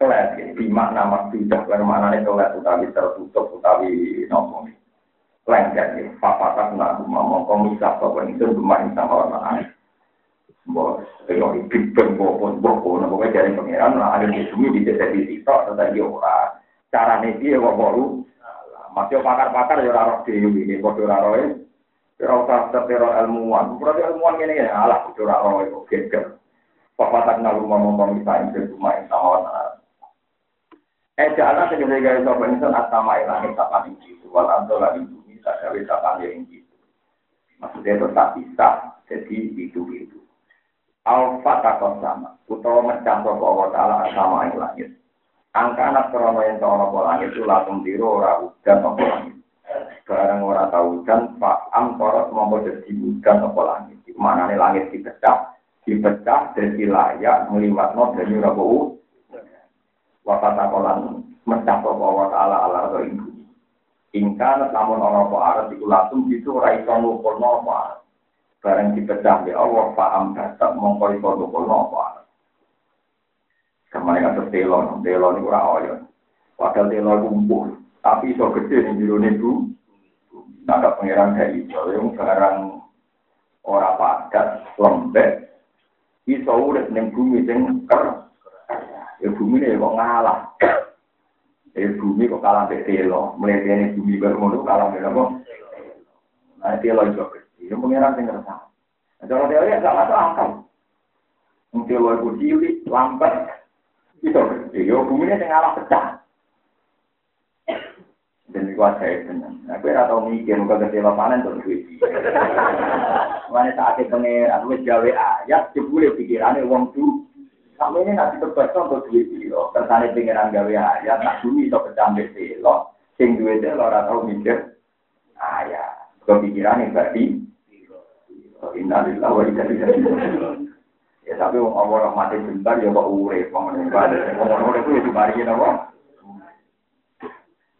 Kelet. Di makna maksudah, karena maknanya kelet utawi tertutup utawi nopo. Lengket ya, papatak nak mau komisah apa itu bermain sama orang. Bos, kalau Big Bang bopon bopon, nopo dari pangeran, lah ada di bumi bisa jadi sitok, tetapi. Cara dia kok baru masih pakar-pakar ya ora roh dhewe iki padha ora roe. Ora usah tertero ilmuwan. Berarti ilmuwan ngene ya alah padha ora roe kok geger. Papatak nalu ngomong pemisahin ke rumah sama Eh jalan segede gaya sopo insan asama ilangi sapan ing itu. Wal antola ing bumi sadawi sapan ing itu. Maksudnya tetap bisa. Jadi itu-itu. Alfa takon sama. Utawa mencampur Allah Ta'ala asama ing. Angka anak krono yang tahu nopo langit itu langsung biru ora udan nopo langit. Barang ora tahu dan Pak Am korot mau jadi hujan apa langit. Mana nih langit dipecah, dipecah dari layak meliwat no dari wakata kolan mencap apa wa ta'ala ala rada ibu ingka namun ono apa arat iku langsung gitu raita nukono apa bareng dipecah di Allah fa'am datang mongko kono kono apa arat kemarin ada telon, telon itu rakyat padahal telon kumpul tapi iso gede nih biru nebu ada pengiran dari jauh yang sekarang orang padat lembek iso urut neng bumi sing keras Ya bumi ini kok ngalah. Ya bumi kok kalah mbek telo, mletene bumi baru ngono kalah mbek apa? Nah, telo iso gede, yang pangeran sing ngerasa. Nah, cara teori gak masuk akal. Mungkin lo ibu cilik, lambat, itu gede. Ya bumi ini sing ngalah pecah. Dan itu saya tenang. Nah, gue atau mikir muka kecewa panen tuh duit. Mana saat itu pengen aku gawe ayat, jebule pikirannya uang tuh. Sampai ini nanti terbaca untuk duit lo. Kersane pengiran gawe ayat, nak bumi itu kecambek lo. Sing duit lo ora tau mikir ayat. Kepikirannya berarti. Innalillah wa inna Ya tapi wong Allah mati bentar ya kok urip wong ngene. Wong urip ya dibari napa?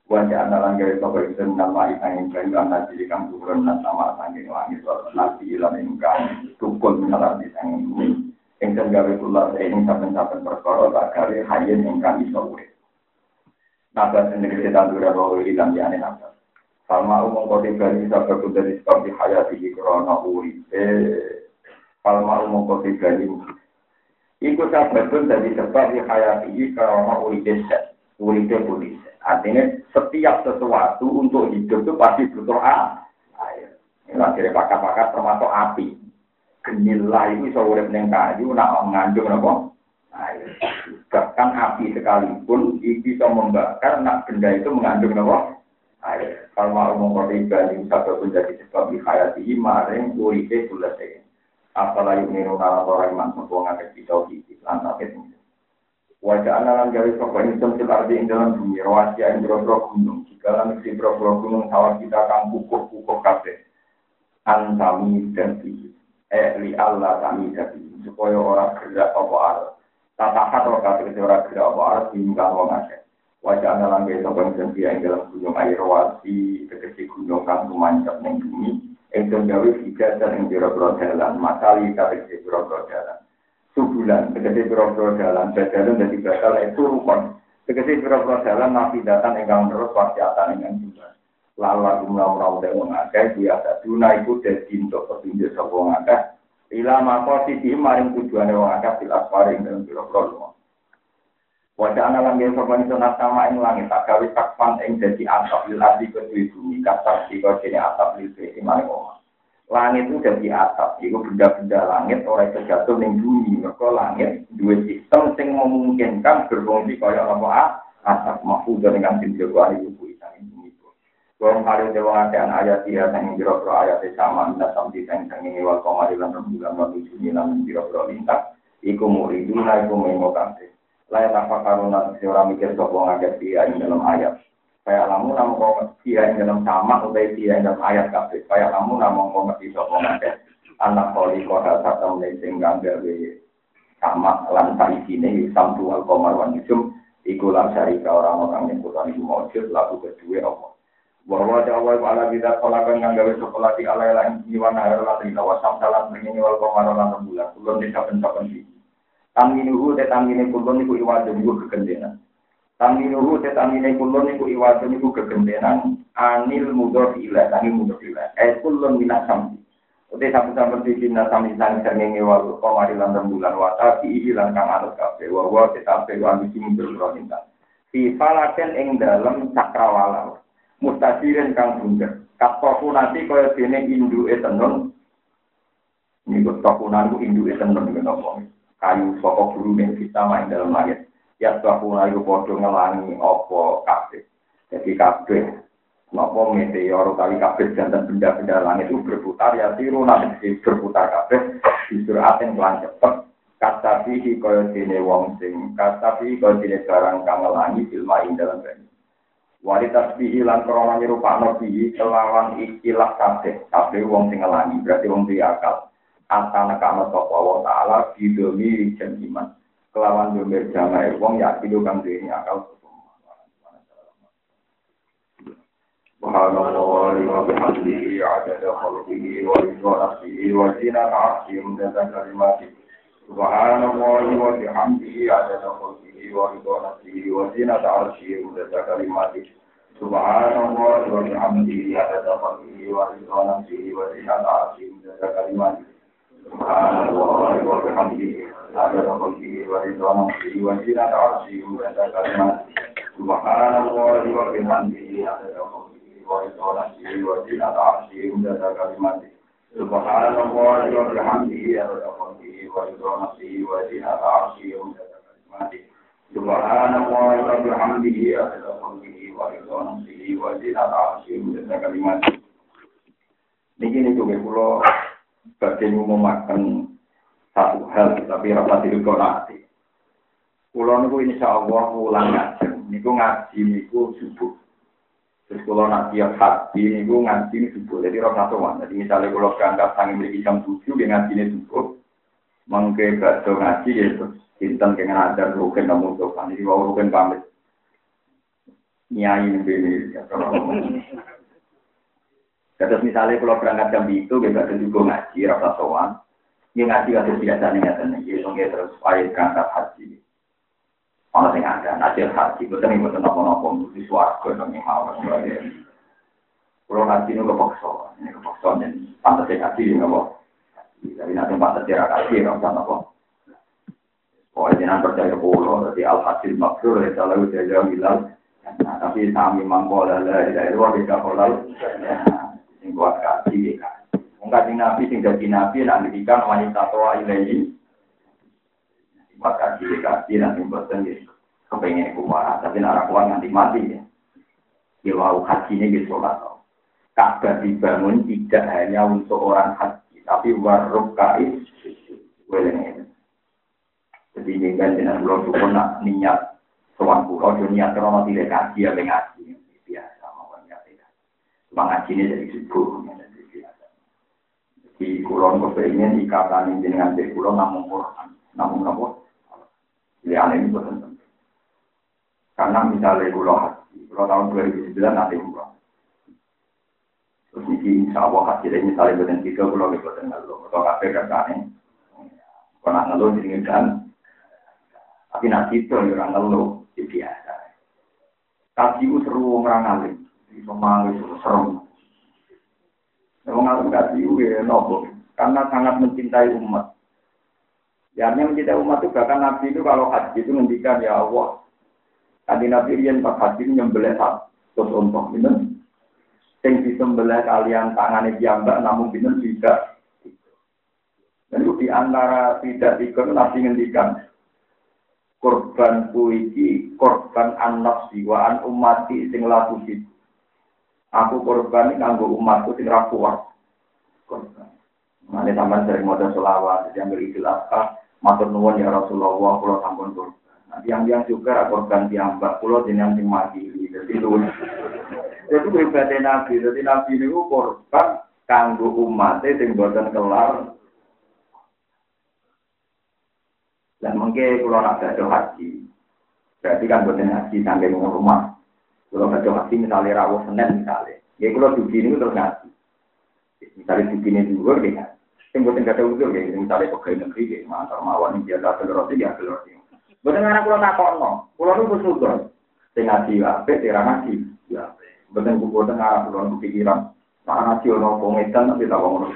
Wajah analan gawe sopo itu nama itangin kayu anak jadi kang turun dan nama sangin wangi suatu nabi ilan ingkang tukul minalar di Ingkang gawe kulat ini saben-saben perkara tak gawe hayen ingkang iso urip. Nabas sendiri kita dura bahwa ilang jane nabas. Falma umum kode gani sabda dari sebab di hayati di korona urip. Falma umum kode gani. Ikut sabda dari sebab di hayati di korona urip. Urip polisi. Artinya setiap sesuatu untuk hidup itu pasti butuh air. Ini akhirnya pakar-pakar termasuk api. Genilah itu bisa urip neng kayu, nak mengandung apa? Air. Bahkan api sekalipun itu bisa membakar, nak benda itu mengandung apa? Air. Kalau mau mengkori ini satu pun jadi sebab di hayati maring uripe selesai. Apalagi meniru nalar orang iman sebuah ngakit kita gitu. Lantas itu. Wajah analan gawe sopa insun fil ardi ing dalam bumi rawasia ing bro gunung. Jika lan si bro gunung sawah kita kang kukuh-kukuh kabeh. Antami dadi. Eh li Allah kami dadi. Supaya orang gerak apa arah. Tata atau kata kata orang gerak apa arah diingkang wong akeh. Wajah analan gawe sopa insun fil ing dalam gunung air rawasi. Tegesi gunung kang tumancap ning bumi. Insun gawe hijau dan ing biro-biro jalan. Masali kata biro-biro jalan subulan, tegesi biro-biro jalan, jalan dari bakal itu rukun. Tegesi biro-biro jalan nabi datang engkang terus wasiatan engkang juga. Lala jumlah orang udah mengakai biasa duna itu jadi untuk petunjuk sebuah ngakak. Ila mako sisi maring tujuannya wong akeh bil asfari dalam biro-biro Wajah anak langit itu sama ing langit tak gawe takfan ing jadi atap ardi kedui bumi kasar si kau sini atap bumi maring omah langit itu jadi atap, itu benda-benda langit oleh terjatuh di bumi. Maka langit dua sistem yang memungkinkan berfungsi kaya apa atap mahfud dengan tinjauan itu bu isang bumi Kalau kali dewa akan ayat dia yang biro ayat sama minta sampai yang ini wal komari lan rembulan wal tujuh lan biro lintas. Iku muriduna iku mengokante. Layak apa karuna seorang mikir sopong ngajak dia dalam ayat. Kayak lamu namun kau ngerti ya dalam sama atau dia dalam ayat kafe. Kayak lamu namun kau ngerti sopo ngake. Anak koli kau rasa nih sehingga gawe sama lantai sini samtu al komar wan. Iku lan syarika orang-orang yang kutan ibu maujud lalu kedua apa. Bahwa Jawa ala kita kolakan yang gawe sekolah di alai lain jiwa nahar lan rina wasam salam begini wal komar lan rembulan. Kulon di saben-saben sini. Taminuhu te tamine kulon iku iwajib iku kegendenan. Taminuhu tetamine kulon niku iwadun niku kegendenan anil mudor ilah, anil mudor ilah. Eh kulon minat samsi. Uti sabu-sabu di bina sami sang sernenge walu komari lan rembulan wata di lan kang anut kafe. Wawa tetape wa misi mundur minta. Di falaken ing dalem cakrawala. Mustasirin kang bunder. Katoku nanti kaya dene indu etenon. Niku tokunan ku indu etenon niku Kayu sokok guru ning kita main dalam langit ya bahwa itu bodoh ngelangi opo kafe. Jadi kafe, nopo meteor kali kafe dan benda-benda langit itu berputar ya tiru nanti berputar kafe justru aten pelan cepet. Kata fihi kaya dene wong sing kata fihi kaya dene barang ilma ing dalam banyu. Wali tasbihi lan krana nyerupakno bihi kelawan ikilah kabeh. Kabeh wong sing ngelangi, berarti wong duwe akal. Ata nekano sapa wa taala bidomi jan iman. Kelawan domir jamae wong ya kido kang duwe akal. Subhanallah wa bihamdihi adada khalqihi wa ridha nafsihi wa zinata arsyih mudada kalimatihi. Subhanallah wa bihamdihi adada khalqihi ورضا نفسه وزينة عرشه مدد كلماته سبحان الله وبحمده عدد خلقه ورضا نفسه وزينة عرشه مدد كلماته سبحان الله وبحمده عدد خلقه ورضا نفسه وزينة عرشه مدد كلماته سبحان الله وبحمده عدد خلقه ورضا نفسه وزينة عرشه مدد كلماته سبحان الله وبحمده عدد خلقه ورضا نفسه وزينة عرشه مدد كلماته Subhanallah wa bihamdihi adada khalqihi wa ridha nafsihi wa zinata arsyihi wa kalimat. Niki niku kula badhe ngumumaken satu hal tapi rapat itu kok nanti. Kula niku insyaallah ulang ngaji. Niku ngaji niku subuh. Terus kalau nak tiap hati niku ngaji ini subuh. Jadi roh satu Jadi misalnya kalau berangkat sangi memiliki jam tujuh, dia ngaji ini subuh. Mengke bakso ngaji ya terus Sinten kengen ajar rugen namun sopan. Jadi mau rugen pamit. Nyai ini ya Terus misalnya kalau berangkat jam itu, kita ada juga ngaji, rasa soan. Ini ngaji kasus biasa nih, ya, ini nggak terus supaya berangkat haji. Ono sing ada, najil haji, tadi gue tenang nopo di suarga, dong yang mau Kalau ngaji ini kepaksa, ini kepaksa, ini pantas ngaji, ini nggak Tapi nanti pantas haji, nggak usah nopo. Pokoknya jangan percaya jadi al-hasil maksur, ya kalau udah jauh bilang, tapi sami mangkola lah, tidak itu bisa kolal, yang buat kasih, ya Mungkin nabi, sing jadi nabi, nanti dikan wanita tua ilahi, buat kasih, kasih, nanti bosan gitu, kepengen kuat, tapi nara kuat nanti mati ya. Ya wow, haji ini gitu sholat. Ka'bah dibangun tidak hanya untuk orang haji, tapi waruk kais, weleng jadi ini kan dengan pulau suku nak niat soal pulau, jadi niat kalau tidak kaji ya ngaji biasa mau niat ya. Cuma ngaji ini jadi subuh. Jadi pulau kepengen ikatan ini dengan di pulau namun Quran, namun apa? Pilihan ini betul penting. Karena misalnya pulau haji, pulau tahun 2009 nanti umroh. Terus ini insya Allah hasilnya misalnya betul tiga pulau betul ngeluh, atau kafe kerjanya. Kalau ngeluh jadi tapi nanti itu orang ngeluh, itu biasa. Kaji itu seru orang ngalim, itu malu seru. Memang ngalim kaji itu ya nopo, karena sangat mencintai umat. Ya, mencintai umat itu bahkan Nabi itu kalau haji itu ngendikan ya Allah. Tadi Nabi yang pas haji itu nyembelih satu untuk minum. Yang disembelih kalian tangannya diambak namun minum tidak. Dan itu di antara tidak ikut Nabi ngendikan korban iki korban anak siwa an umati sing laku Aku korban ini nganggo umatku sing ra kuat. Korban. Mane sampean sering maca selawat, jadi ambil idul matur nuwun ya Rasulullah, kula sampun korban. Nah, yang-yang juga korban mbak kula jenengan sing mati. Jadi lu. Itu ibadah Nabi, jadi Nabi niku korban kanggo umat sing boten kelar Dan mungkin kalau nak ada haji, berarti kan buat haji sampai rumah. Kalau ada haji misalnya rawuh senin misalnya, ya kalau di sini terus ngaji. Misalnya juga deh kan. Yang buat nggak ada udur ya, pegawai negeri ya, mantar mawon ini biasa telur ya telur roti. Bukan anak kalau nak kono, kalau nu bersyukur. Sing ngaji apa, tira ngaji. Ya, bukan buku tengah, kalau pikiran. Nah ngaji ono pengetan tapi tak ngomong.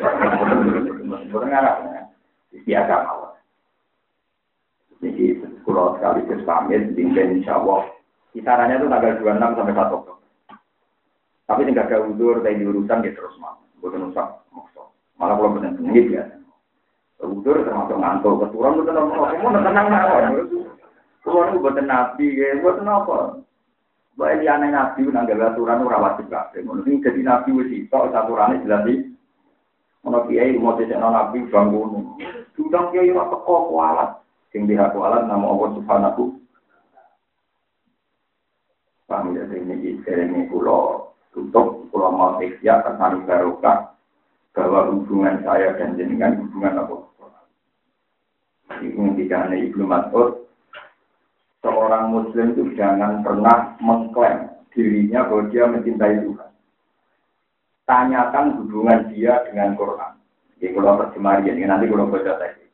Bukan anak, biasa mawon. Jadi pulau sekali pamit, tinggal insya. Kisarannya itu tanggal 26 sampai 1 Oktober. Tapi tidak ada udur, dari diurusan ya terus mau. Bukan usah. Malah kalau benar benar biasa. Udur termasuk ngantuk, keturun itu tenang, mau tenang mawon. Pulau itu buatan nabi, ya buatan apa? Baik di aneh nabi, nanggal aturan ora wajib kabeh. Mungkin jadi nabi wis iso aturannya jelas di Ono kiai mau jadi nabi bangun. Sudah kiai ora teko kualat sing dihaku alat nama Allah subhanahu Paham ya ini ini pulau tutup, pulau mau ikhya, kesan barokah, bahwa hubungan saya dan jenengan hubungan apa? Tidak hanya Ibnu Mas'ud, seorang muslim itu jangan pernah mengklaim dirinya bahwa dia mencintai Tuhan. Tanyakan hubungan dia dengan Quran. Jadi kalau terjemah ini nanti kalau baca teks.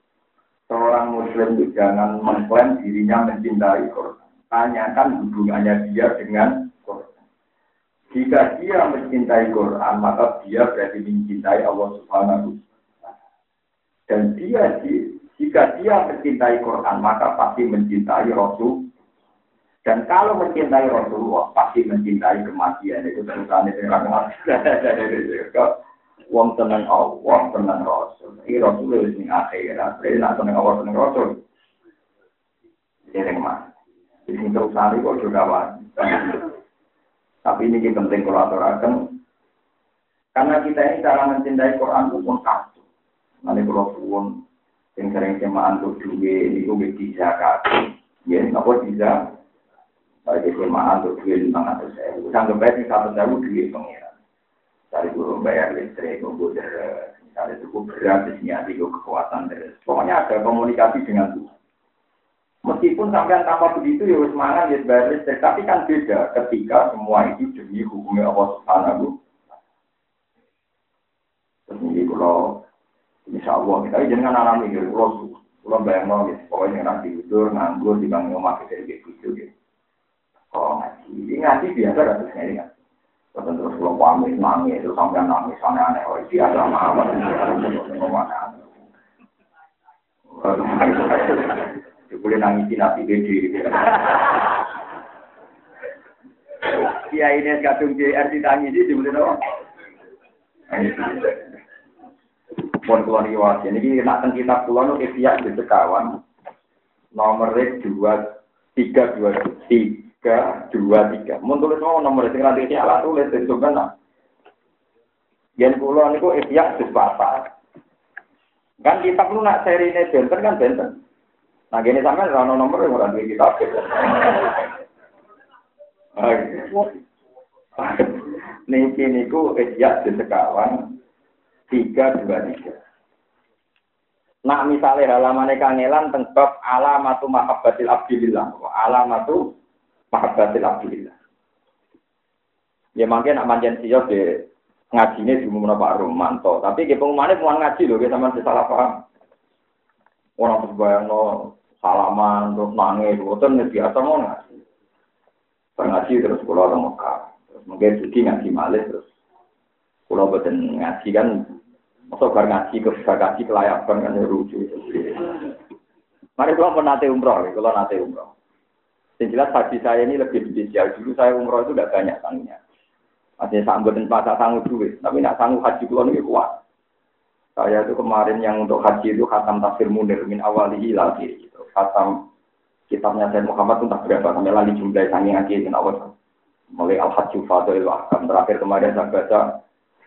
Seorang muslim itu jangan mengklaim dirinya mencintai Quran. Tanyakan hubungannya dia dengan. Jika dia mencintai Quran, maka dia berarti mencintai Allah Subhanahu Dan dia jika dia mencintai Quran, maka pasti mencintai Rasul dan kalau mencintai Rasulullah, pasti mencintai kematian. Itu terusan itu orang Wong tenang Allah, tenang Rasul. Ini Rasul itu ini akhirat. Jadi nak tenang Allah, tenang Rasul. Jadi mas. Ini terusan itu juga wajib. Tapi ini penting kalau aturakan. Karena kita ini cara mencintai Quran itu pun satu. Nanti kalau pun yang sering semaan untuk ini gue bisa kasih. Ya, apa bisa? Saya SMA untuk duit lima ratus ribu. Sanggup bayar satu ribu duit pengiran. Dari guru bayar listrik, komputer, misalnya cukup berat, di sini ada kekuatan. Pokoknya ada komunikasi dengan Tuhan. Meskipun sampai tanpa begitu ya semangat ya bayar listrik, tapi kan beda ketika semua itu demi hukumnya Allah Subhanahu. Terus ini kalau Insya Allah kita jangan alami gitu, kalau kalau bayang mau gitu, pokoknya nanti tidur nganggur di bangun rumah kita gitu gitu. Oh ngaji, ini ngaji biasa kan terus ngaji kan. Terus terus kalau pamit nangis, terus sampai nangis aneh-aneh, oh biasa mawar, [LAUGHS] boleh nangis nabi gede. Iya ini kadung JR boleh dong. Pun kulon. Ini nak tentang kitab kulon di sekawan. Nomor dua tiga dua tiga tiga dua tiga. Mau tulis mau nomor itu nanti ini alat tulis itu kan. Yang pulau niku ihya sesuatu. Kan kita perlu nak seri ini benten kan benten. Nah gini sampai rano nomor yang orang kita. Niki niku ihya sekawan tiga dua tiga. Nah misalnya halaman kangelan tentang alamatu mahabbatil abdillah. Alamatu mahabbatil abdillah. Ya mungkin nak manjen siap di ngajinya di umum Pak Romanto. Tapi ke pengumumannya pengumuman ngaji loh, kita masih salah paham. Orang terus bayang no, salaman, terus nangis, itu biasa mau ngaji. Ngaji terus pulau orang Mekah. Terus mungkin suci ngaji malih terus. Pulau betul ngaji kan, masa bar ngaji ke ngaji kelayakan kan ya lucu. Mari kalau pernah umroh, kalau nanti umroh. Yang jelas haji saya ini lebih spesial. Dulu saya umroh itu tidak banyak tangnya. Masih sanggup dan masa sanggup duit. Tapi nak sanggup haji kulo ini kuat. Saya itu kemarin yang untuk haji itu khatam tafsir munir min awalihi lagi. Gitu. Khatam kitabnya Sayyid Muhammad itu tak berapa. Sampai lagi jumlah sangi ngaji dan awal. Mulai al-hajju fadil ahkam. Terakhir kemarin saya baca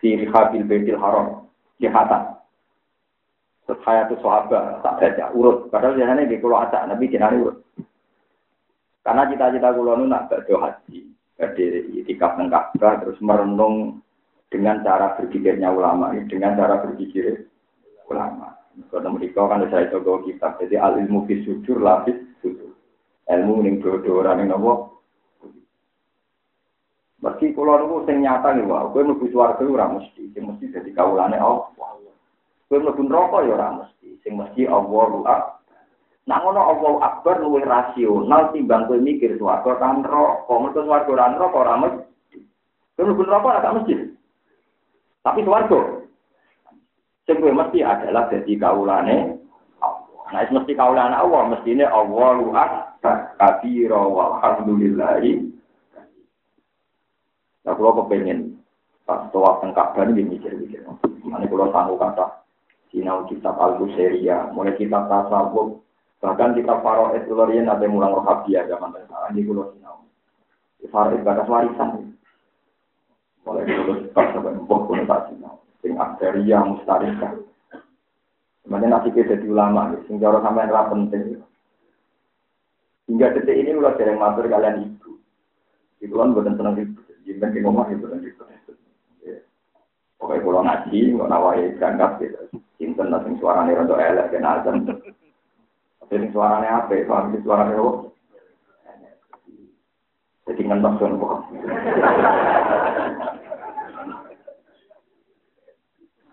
si Habil Baitil Haram. Si khatam. Terus saya itu sahabat tak baca urut. Padahal biasanya di kalau ada Nabi jenari urut. Karena cita-cita kulo nu nak berdoa haji, jadi itikaf nang terus merenung dengan cara berpikirnya ulama dengan cara berpikir ulama. Kalau mereka kan saya coba kitab, jadi al ilmu fi sujur lapis sujur. Ilmu ning dodo ora ning nopo. Meski kulo niku sing nyata nih wah, kowe mlebu swarga ora mesti, sing mesti dadi kawulane Allah. Kowe mlebu neraka ya ora mesti, sing mesti Allah Nah ngono Allah Akbar luwih rasional timbang kowe mikir swarga kan neraka. Mergo swarga ora neraka ora mesti. Kowe mlebu neraka ora mesti. Tapi swarga sing kowe mesti adalah dadi kawulane Allah. Nah, mesti kawulane Allah, mestine Allahu Akbar kabira walhamdulillahi. Nah, kalau kepengen pas tawaf tengkap dan mikir-mikir. Mana kalau sanggup kata sinau kitab Al-Busairiyah, mulai kitab tasawuf, Bahkan kita faro itu lorian ada mulang rohabia zaman sekarang di Pulau Sinau. Faro batas warisan. Mulai dulu pas sampai empuk Sinau. Sing akteria mustarika. Sebenarnya nanti kita jadi ulama, sing jauh sampai yang penting. Hingga detik ini udah sering matur kalian itu. Itu kan bukan senang itu. Jimben di rumah itu dan itu. Pokoknya kalau ngaji, nggak nawai berangkat gitu. Cinten lah sing suarane rada elek ben azan. Tapi sing suarane apik, paham sing suarane apa? Jadi ngentos kan kok.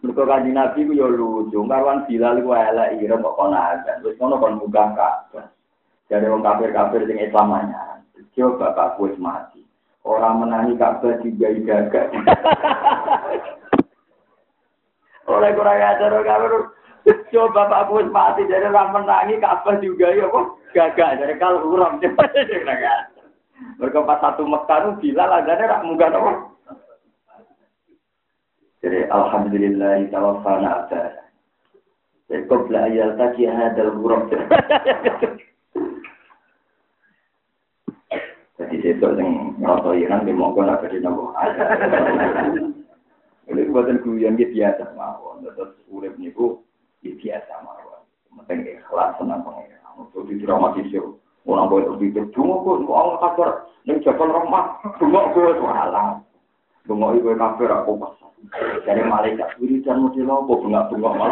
Mereka kanji Nabi ku ya lucu, karwan Bilal ku elek ira kok kono azan. Terus kono kon muga kabeh. Jadi wong kafir-kafir sing Islam anyar. Coba bapak wis mati. Orang menangi Ka'bah juga gagak. [LAUGHS] Oleh kurang ajar kafir. Coba bapak wis mati jadi orang menangi Ka'bah juga ya kok gagak. Jadi kalau [LAUGHS] urang coba Mereka pas satu Mekah Bilal azannya rak munggah nopo. Jadi alhamdulillah tawafana ada. Jadi qabla ayal taqi hadal ghurab. [LAUGHS] Jadi itu yang ngerasa Iran di mongko nak jadi nopo. Ini buatan guyon gitu biasa mawon. Terus urip niku biasa mawon. Penting ikhlas senang pengen. Untuk didramatisir. Orang boleh berpikir, cuma kok mau kabar, nih jabal rumah, cuma gue salah. Bunga ibu kafir aku pas. Dari malaikat dan model apa bunga malah.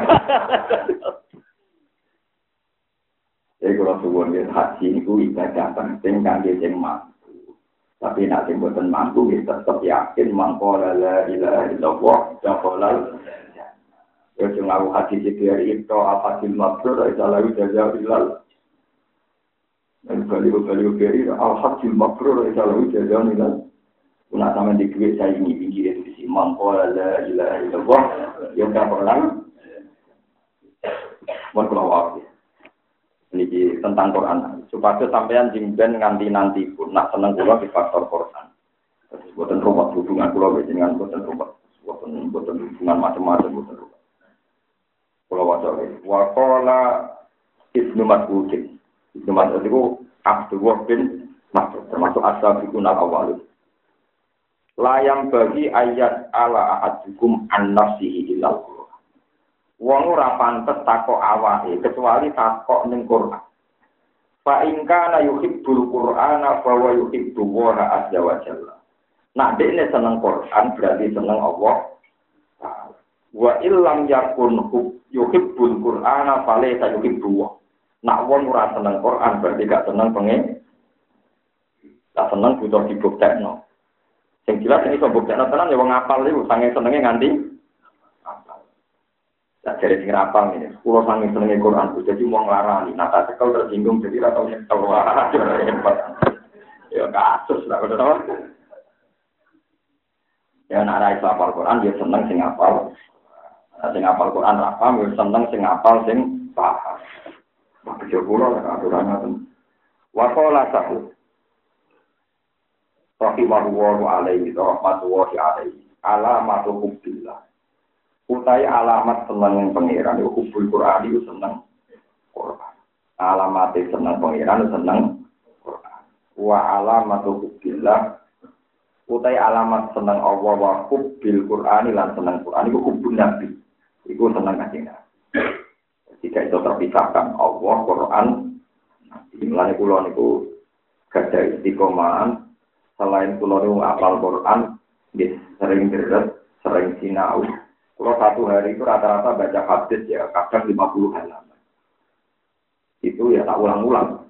Jadi kalau suwon ya haji itu ibadah penting kan dia yang mampu. Tapi nak yang buatan mampu kita tetap yakin mangko la ilaha illallah jaholal. Ya cuma aku haji jadi itu apa sih mabrur itu lalu jaga bilal. Dan balik balik beri al haji mabrur itu lalu jaga bilal. Kuna sama di duit saya ini pinggir itu di simang pola la ilaha illallah yang tak pernah. Mohon kalau waktu. Ini tentang Quran. Supaya sampean jingben nganti nanti pun nak seneng kula di faktor Quran. Terus buatan rumah hubungan kula dengan buatan rumah. Buatan buatan hubungan macam-macam buatan rumah. Kula waca Wakola Ibnu Mas'udin. Ibnu Mas'ud itu Abdullah bin Mas'ud termasuk asal al awalin layang bagi ayat ala ahadukum an nafsihi ilal Qur'an. Wong ora pantes takok awake kecuali takok ning Qur'an. Fa in kana yuhibbul Qur'ana fa wa yuhibbu wa azza wa jalla. Nak dekne seneng Qur'an berarti seneng Allah. Wa illam yakun yuhibbul Qur'ana fa laysa yuhibbu wa. Nak wong ora seneng Qur'an berarti gak seneng pengen. Tak seneng butuh dibuktekno. Yang jelas ini pembuktian tenan ya wong apal itu sange senenge nganti Tak jadi sing rapal ini, pulau sange senenge Quran itu jadi mau ngelarani, nah tak cekel tersinggung jadi rata wah [LAUGHS] hebat. Ya kasus lah tau. Ya nak rai apal Quran dia seneng sing apal. Nah, sing apal Quran rapal dia seneng sing apal sing paham. Maka pulau lah aturannya. Wakola satu rahimahullahu alaihi rahmatullahi alaihi. Alamatu hubbillah. Utai alamat seneng pangeran itu hubbul Quran itu seneng Quran. Alamat seneng pangeran seneng Quran. Wa alamatu hubbillah. Utai alamat seneng Allah wa hubbil Quran lan seneng Quran. Itu hubbun nabi. Itu seneng kanjeng tidak itu terpisahkan Allah Quran Nabi. Mulane kula niku gadah istiqomahan selain kulo nu apal Quran, sering deret, sering sinau. Kalau satu hari itu rata-rata baca hadis ya kadang 50 halaman. Itu ya tak ulang-ulang.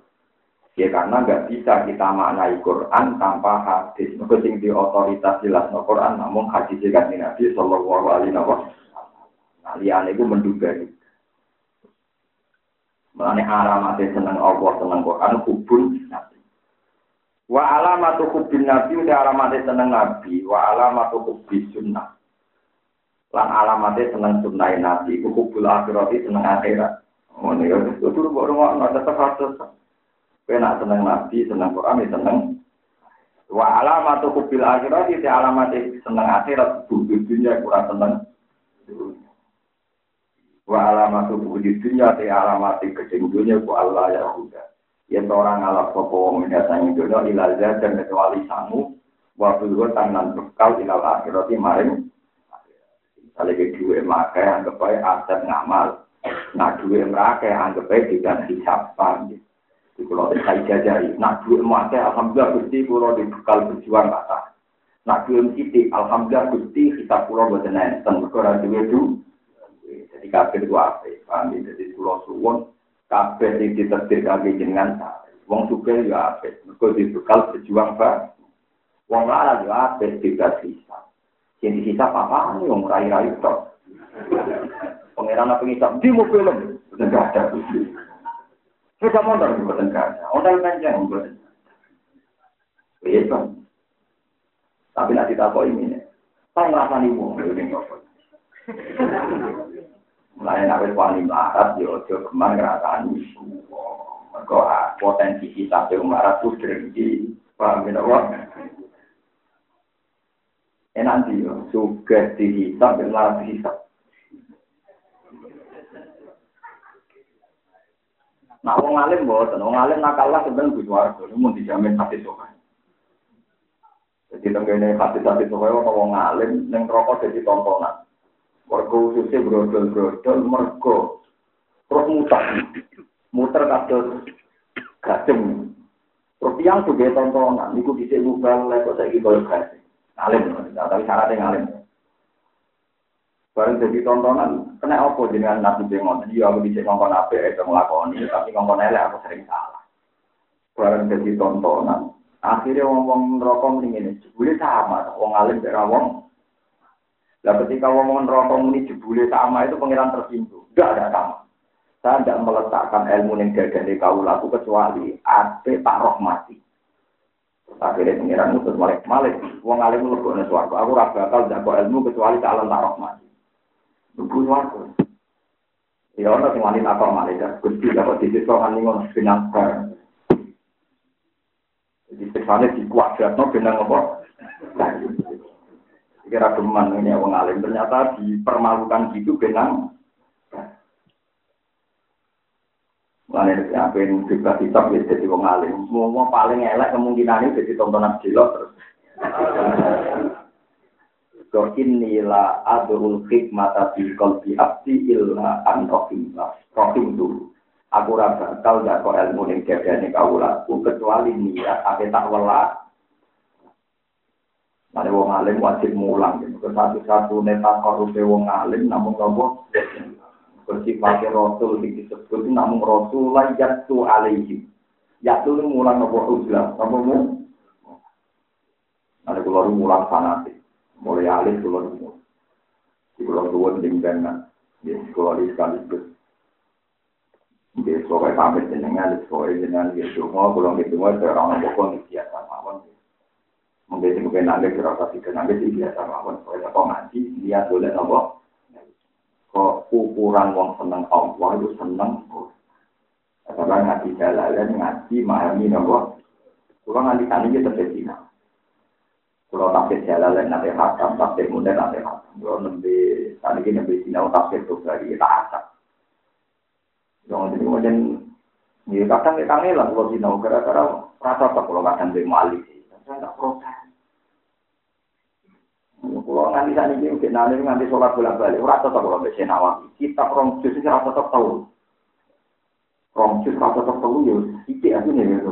Ya karena nggak bisa kita maknai Quran tanpa hadis. Sing di otoritas jelas no Quran, namun hadis kan Nabi Shallallahu Alaihi Wasallam. Nah, liane itu menduga itu. Mengenai alamatnya seneng Allah, seneng Quran, hubun Nabi. Wa alamatu hubbin nabi udah alamatnya seneng nabi, wa alamatu hubbi sunnah. Lan alamatnya seneng sunnah nabi, ku hubbul akhirati seneng akhirat. Oh nih, itu dulu baru mau ada terhasil. Kena seneng nabi, seneng Quran, ya seneng. Wa alamatu hubbil akhirati di alamatnya seneng akhirat, hubbi dunia kurang seneng. Wa alamatu hubbi dunia di alamatnya kecil dunia ku Allah ya udah yang orang ngalap sopo wong mendatangi dunia ilal dan kecuali sangu waktu itu tangan bekal ilal akhirati maring misalnya ke dua makai anggap baik aset ngamal nah dua merake anggap baik tidak hisapan di pulau saya jajari nah dua makai alhamdulillah gusti pulau di bekal berjuang kata Nak belum sidik, alhamdulillah gusti kita pulau buat nenten, berkoran duwe du. Jadi kabeh itu apa? Ya? Jadi pulau suwon, kabeh yang ditertir kabeh jenengan Wong suka ya apa? Mereka dibekal berjuang pak. Wong lara ya apa? Tidak sisa. Jadi sisa apa? Wong rai-rai tok. Pangeran apa ngisap? Di. Enggak ada. Sudah motor di enggak ada. Ondal panjang buatan. Iya, tapi nanti tak kok ini, saya ngerasa nih mau ini. Mulai nabi wali melarat, yo ya jo kemana ngerasa nih. Mereka potensi kita tuh melarat tuh berhenti, paham ya apa? Eh nanti yo, juga dihisap, melarat dihisap. Nah, wong alim boten, wong alim nakalah sebenarnya butuh warga, ini mau dijamin hati sokan. Jadi tenggene hati-hati supaya orang wong alim neng rokok jadi tontonan. Warga khususnya brodol-brodol mergo terus muter, muter kados gajeng. Terus yang juga tontonan, niku bisa mubal lek kok saiki koyo. Alim, tapi syaratnya ngalim. Bareng jadi tontonan, kena apa dengan nabi bengon? Iya aku bisa ngomong apa itu ngelakoni, tapi ngomong elek aku sering salah. Bareng jadi tontonan, Akhirnya ngomong rokok ini jebule sama, wong alim wong. Lah ketika ngomong rokok ini jebule sama itu pengiran tersinggung. Enggak ada sama. Saya tidak meletakkan ilmu yang gagah di kau laku kecuali ada tak rahmati. Akhirnya pengiran itu malik malik. Wong alim lebih suarga. Aku rasa bakal jago ilmu kecuali calon tak rahmati. Lebih suarga. Ya orang sing wanita kok malaikat. Gusti dapat disiswa kan ngono benang bareng. Jadi pesannya di kuadrat, no benang apa? Kira geman ini orang alim, ternyata dipermalukan gitu benang. Mana yang pengen juga hitam ya jadi wong alim. Semua paling elek kemungkinan ini jadi tontonan jelok terus. Kau inilah adul hikmata fi qalbi abdi illa an rohim rohim dulu. Aku ora bakal kok ilmu ning dadane kawulaku kecuali niat ate tak welas. Mane wong alim wajib mulang gitu. Satu-satu neta korupe wong alim namun nopo bersifat rasul disebut namun rasul yaitu alaihi. Yaitu mulang nopo uzlah, nopo mu. Mane kula mulang fanatik. Mulai alim kula mu. Kula tuwon ning kana. Ya, kula sekaligus Nggih, pokoknya pamit jenengan, pokoknya jenengan gitu. Mau pulang gitu, mau saya orang pokok. Mungkin mungkin nanti kira sih nanti sih biasa mawon. Pokoknya kok ngaji, dia boleh nopo. Kok ukuran wong seneng Allah itu seneng. Karena ngaji jalalan, ngaji memahami nopo. Kalau nanti kali kita terjadi Kalau tafsir jalalan nanti hakam, tafsir muda nanti hakam. Kalau nanti tadi kita nanti sinau tafsir tuh dari hakam. Yang jadi kemudian, ya kadang kita ngelang kalau sinau gara-gara rasa apa kalau kadang dia mali. Saya nggak protes. Kalau nganti saat ini mungkin nanti nganti sholat bolak balik, rasa tak kalau bisa nawawi. Kita orang jus itu rasa tak tahu. Orang jus rasa tak tahu ya, itu aja nih ya.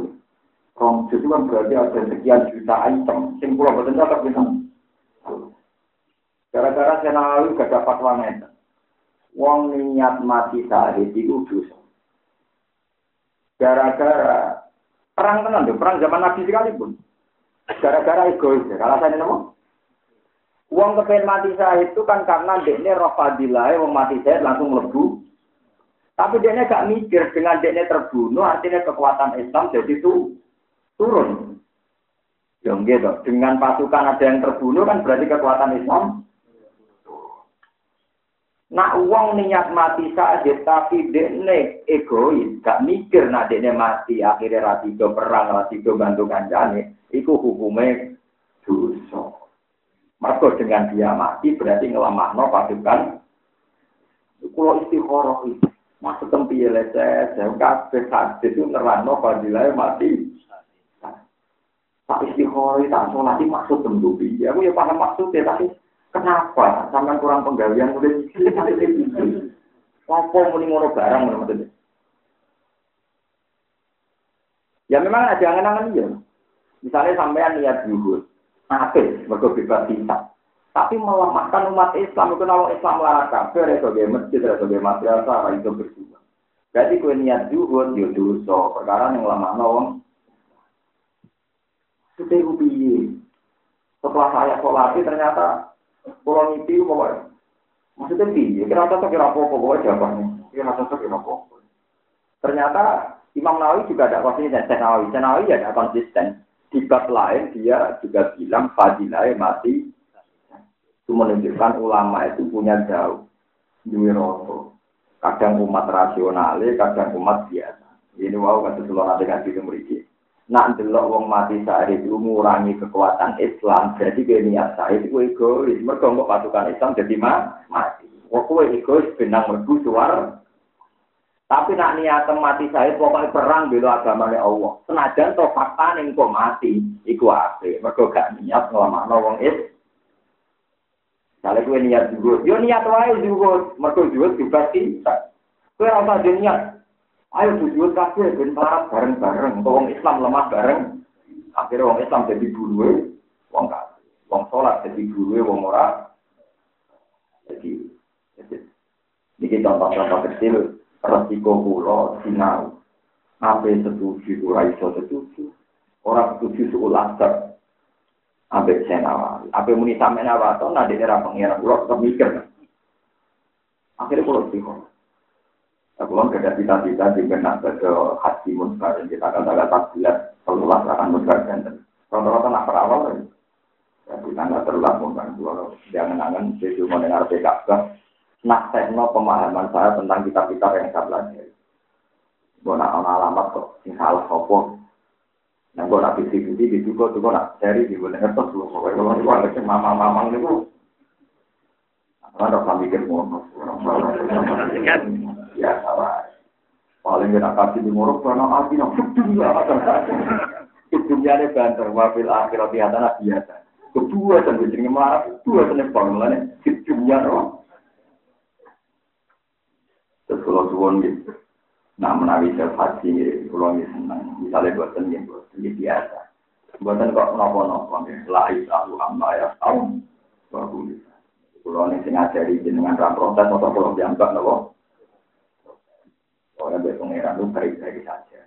Orang jus itu kan berarti ada sekian juta item. Sing pulau betul tak bisa. Gara-gara saya nawawi gak dapat wanita. Wong niat mati sahid itu dosa. Gara-gara perang tenan perang zaman Nabi sekalipun. Gara-gara egois, alasannya apa? Wong kepen mati sahid itu kan karena dekne roh fadilah, wong mati sahid langsung lebu. Tapi dekne gak mikir dengan dekne terbunuh, artinya kekuatan Islam jadi itu turun. Ya gitu. Dengan pasukan ada yang terbunuh kan berarti kekuatan Islam Nak uang niat mati saja tapi dekne egois, gak mikir nak dekne mati akhirnya ratido perang, ratido bantu kancane, itu hukumnya dosa. Maka dengan dia mati berarti ngelamah no pasukan. Kalau istikharah itu, maksud tempi leses, saya kabeh hadis itu nerano fadilah mati. Tak istikharah tak sholat maksud tembi. Aku ya paham maksudnya tapi Kenapa? Sampai kurang penggalian udah Apa muni ngono barang ngono Ya memang ada angan-angan ya. Misalnya sampean niat zuhud, Apik, mergo bebas hisab. Tapi melemahkan umat Islam itu kalau Islam larang kafir, sebagai masjid, sebagai madrasah, itu berdua. Berarti kue niat juhud, yo dosa. Perkara yang lemah nawang. Sudah ubi. Setelah saya sholat ternyata pulau itu bahwa maksudnya piye? Kira cocok kira apa-apa, bahwa jawabannya. Kira cocok kira apa-apa. Ternyata Imam Nawawi juga ada konsisten. Nawawi, Nawawi ada konsisten. Di lain dia juga bilang fadilah mati. Itu menunjukkan ulama itu punya jauh. Dwi Kadang umat rasional, kadang umat biasa. Ini wow kata seluruh nanti ngaji ke mereka. Nak delok wong mati saat itu mengurangi kekuatan Islam. Jadi dia niat saya itu egois. Mereka nggak pasukan Islam jadi mati. Wong kue egois benang mergu suar. Tapi nak niat mati saya pokoknya perang bela agamanya Allah. Senajan to fakta ning kok mati iku. Mergo gak niat nglamakno wong is. Kalau kue niat juga, yo niat wae juga, mergo juga juga bisa. Kue rasa niat, Ayo tujuan kabeh ben parah bareng-bareng. Wong Islam lemah bareng. Akhirnya wong Islam jadi dulu, wong kafir. Wong sholat jadi dulu, wong ora. Jadi, jadi ini contoh-contoh kecil. Resiko pulau sinau. Apa setuju, ora iso setuju. Orang setuju seulah ter. Ambek senawa. Apa muni sampe nawa, atau nanti era pengira pulau tetap mikir. Akhirnya sih Aku kan kerja cita-cita di benak ke hati muskar yang kita katakan tak jelas terulas akan muskar dan rata-rata nak perawal. Ya kita nggak terulas mungkin kalau jangan angan saya cuma dengar PKK. Nah, tekno pemahaman saya tentang kitab-kitab yang saya pelajari. Gue nak alamat kok, yang salah sopo. Nah, gue nak visi-visi di juga tuh gue nak cari di gue dengar terus loh. Kalau gue ada mama-mamang itu, ada kami mikir ngono. Ya salah. Paling kita kasih di muruk karena hati yang dunia. Dunia ini banter, wafil akhirat di atas biasa. Kedua dan berjengi marah, kedua dan bangunan ini dunia. Kalau suwon gitu, nah menawi saya haji, kalau ini senang, misalnya buat seni, buat seni biasa. Buatan kok nopo-nopo, lais aku amma ya tahu, bagus. Kalau ini ngajari jenengan ram protes atau kalau dianggap nopo, Orang dari pengeran itu baik-baik saja.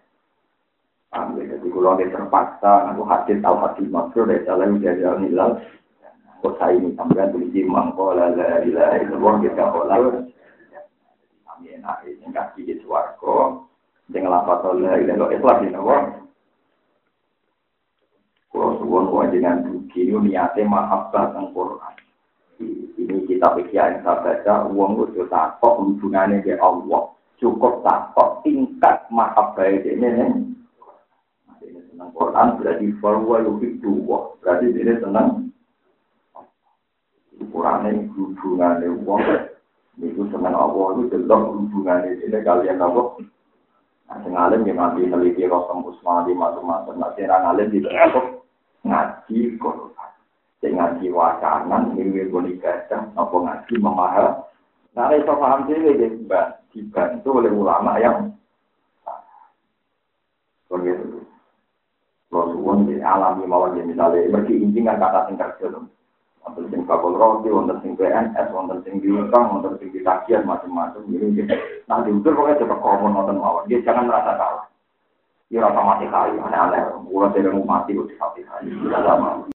Ambil jadi kalau dia terpaksa, aku hadir tahu hati maksud dari salah dari al nilal. Kok saya ini sampai tulis mangko la la ilaha illallah kita olah. Nah, ini kasih di suarco. Dengan lapat la ilaha ikhlas ini Allah. Kalau suwon kewajiban duki ini niatnya mahabbah tentang Quran. Ini kita pikir yang saya baca, uang itu takut hubungannya dengan Allah cukup takut tingkat baik ini nih. Ini senang Quran berarti bahwa lebih dua berarti ini senang ukurannya hubungannya uang itu senang Allah itu jelas hubungannya ini kalian apa Nah, sing alim yang nanti neliti rosem usman di macam-macam. Nah, sing alim di cukup ngaji Quran. Sing ngaji wacana, ini baca, apa ngaji memaham. Nah, itu paham sih, dibantu oleh ulama yang begitu. Di alami mawon ya misalnya pergi injing kan kata sing kerja. Wonten sing bakul roti, wonten sing PNS, wonten sing diutang, wonten sing ditagihan macam-macam. Ini nah diukur pokoknya coba komon wonten mawon. Dia jangan merasa kalah. Ya rasa mati kali, aneh-aneh. Tidak mau mati, udah mati kali. Tidak lama.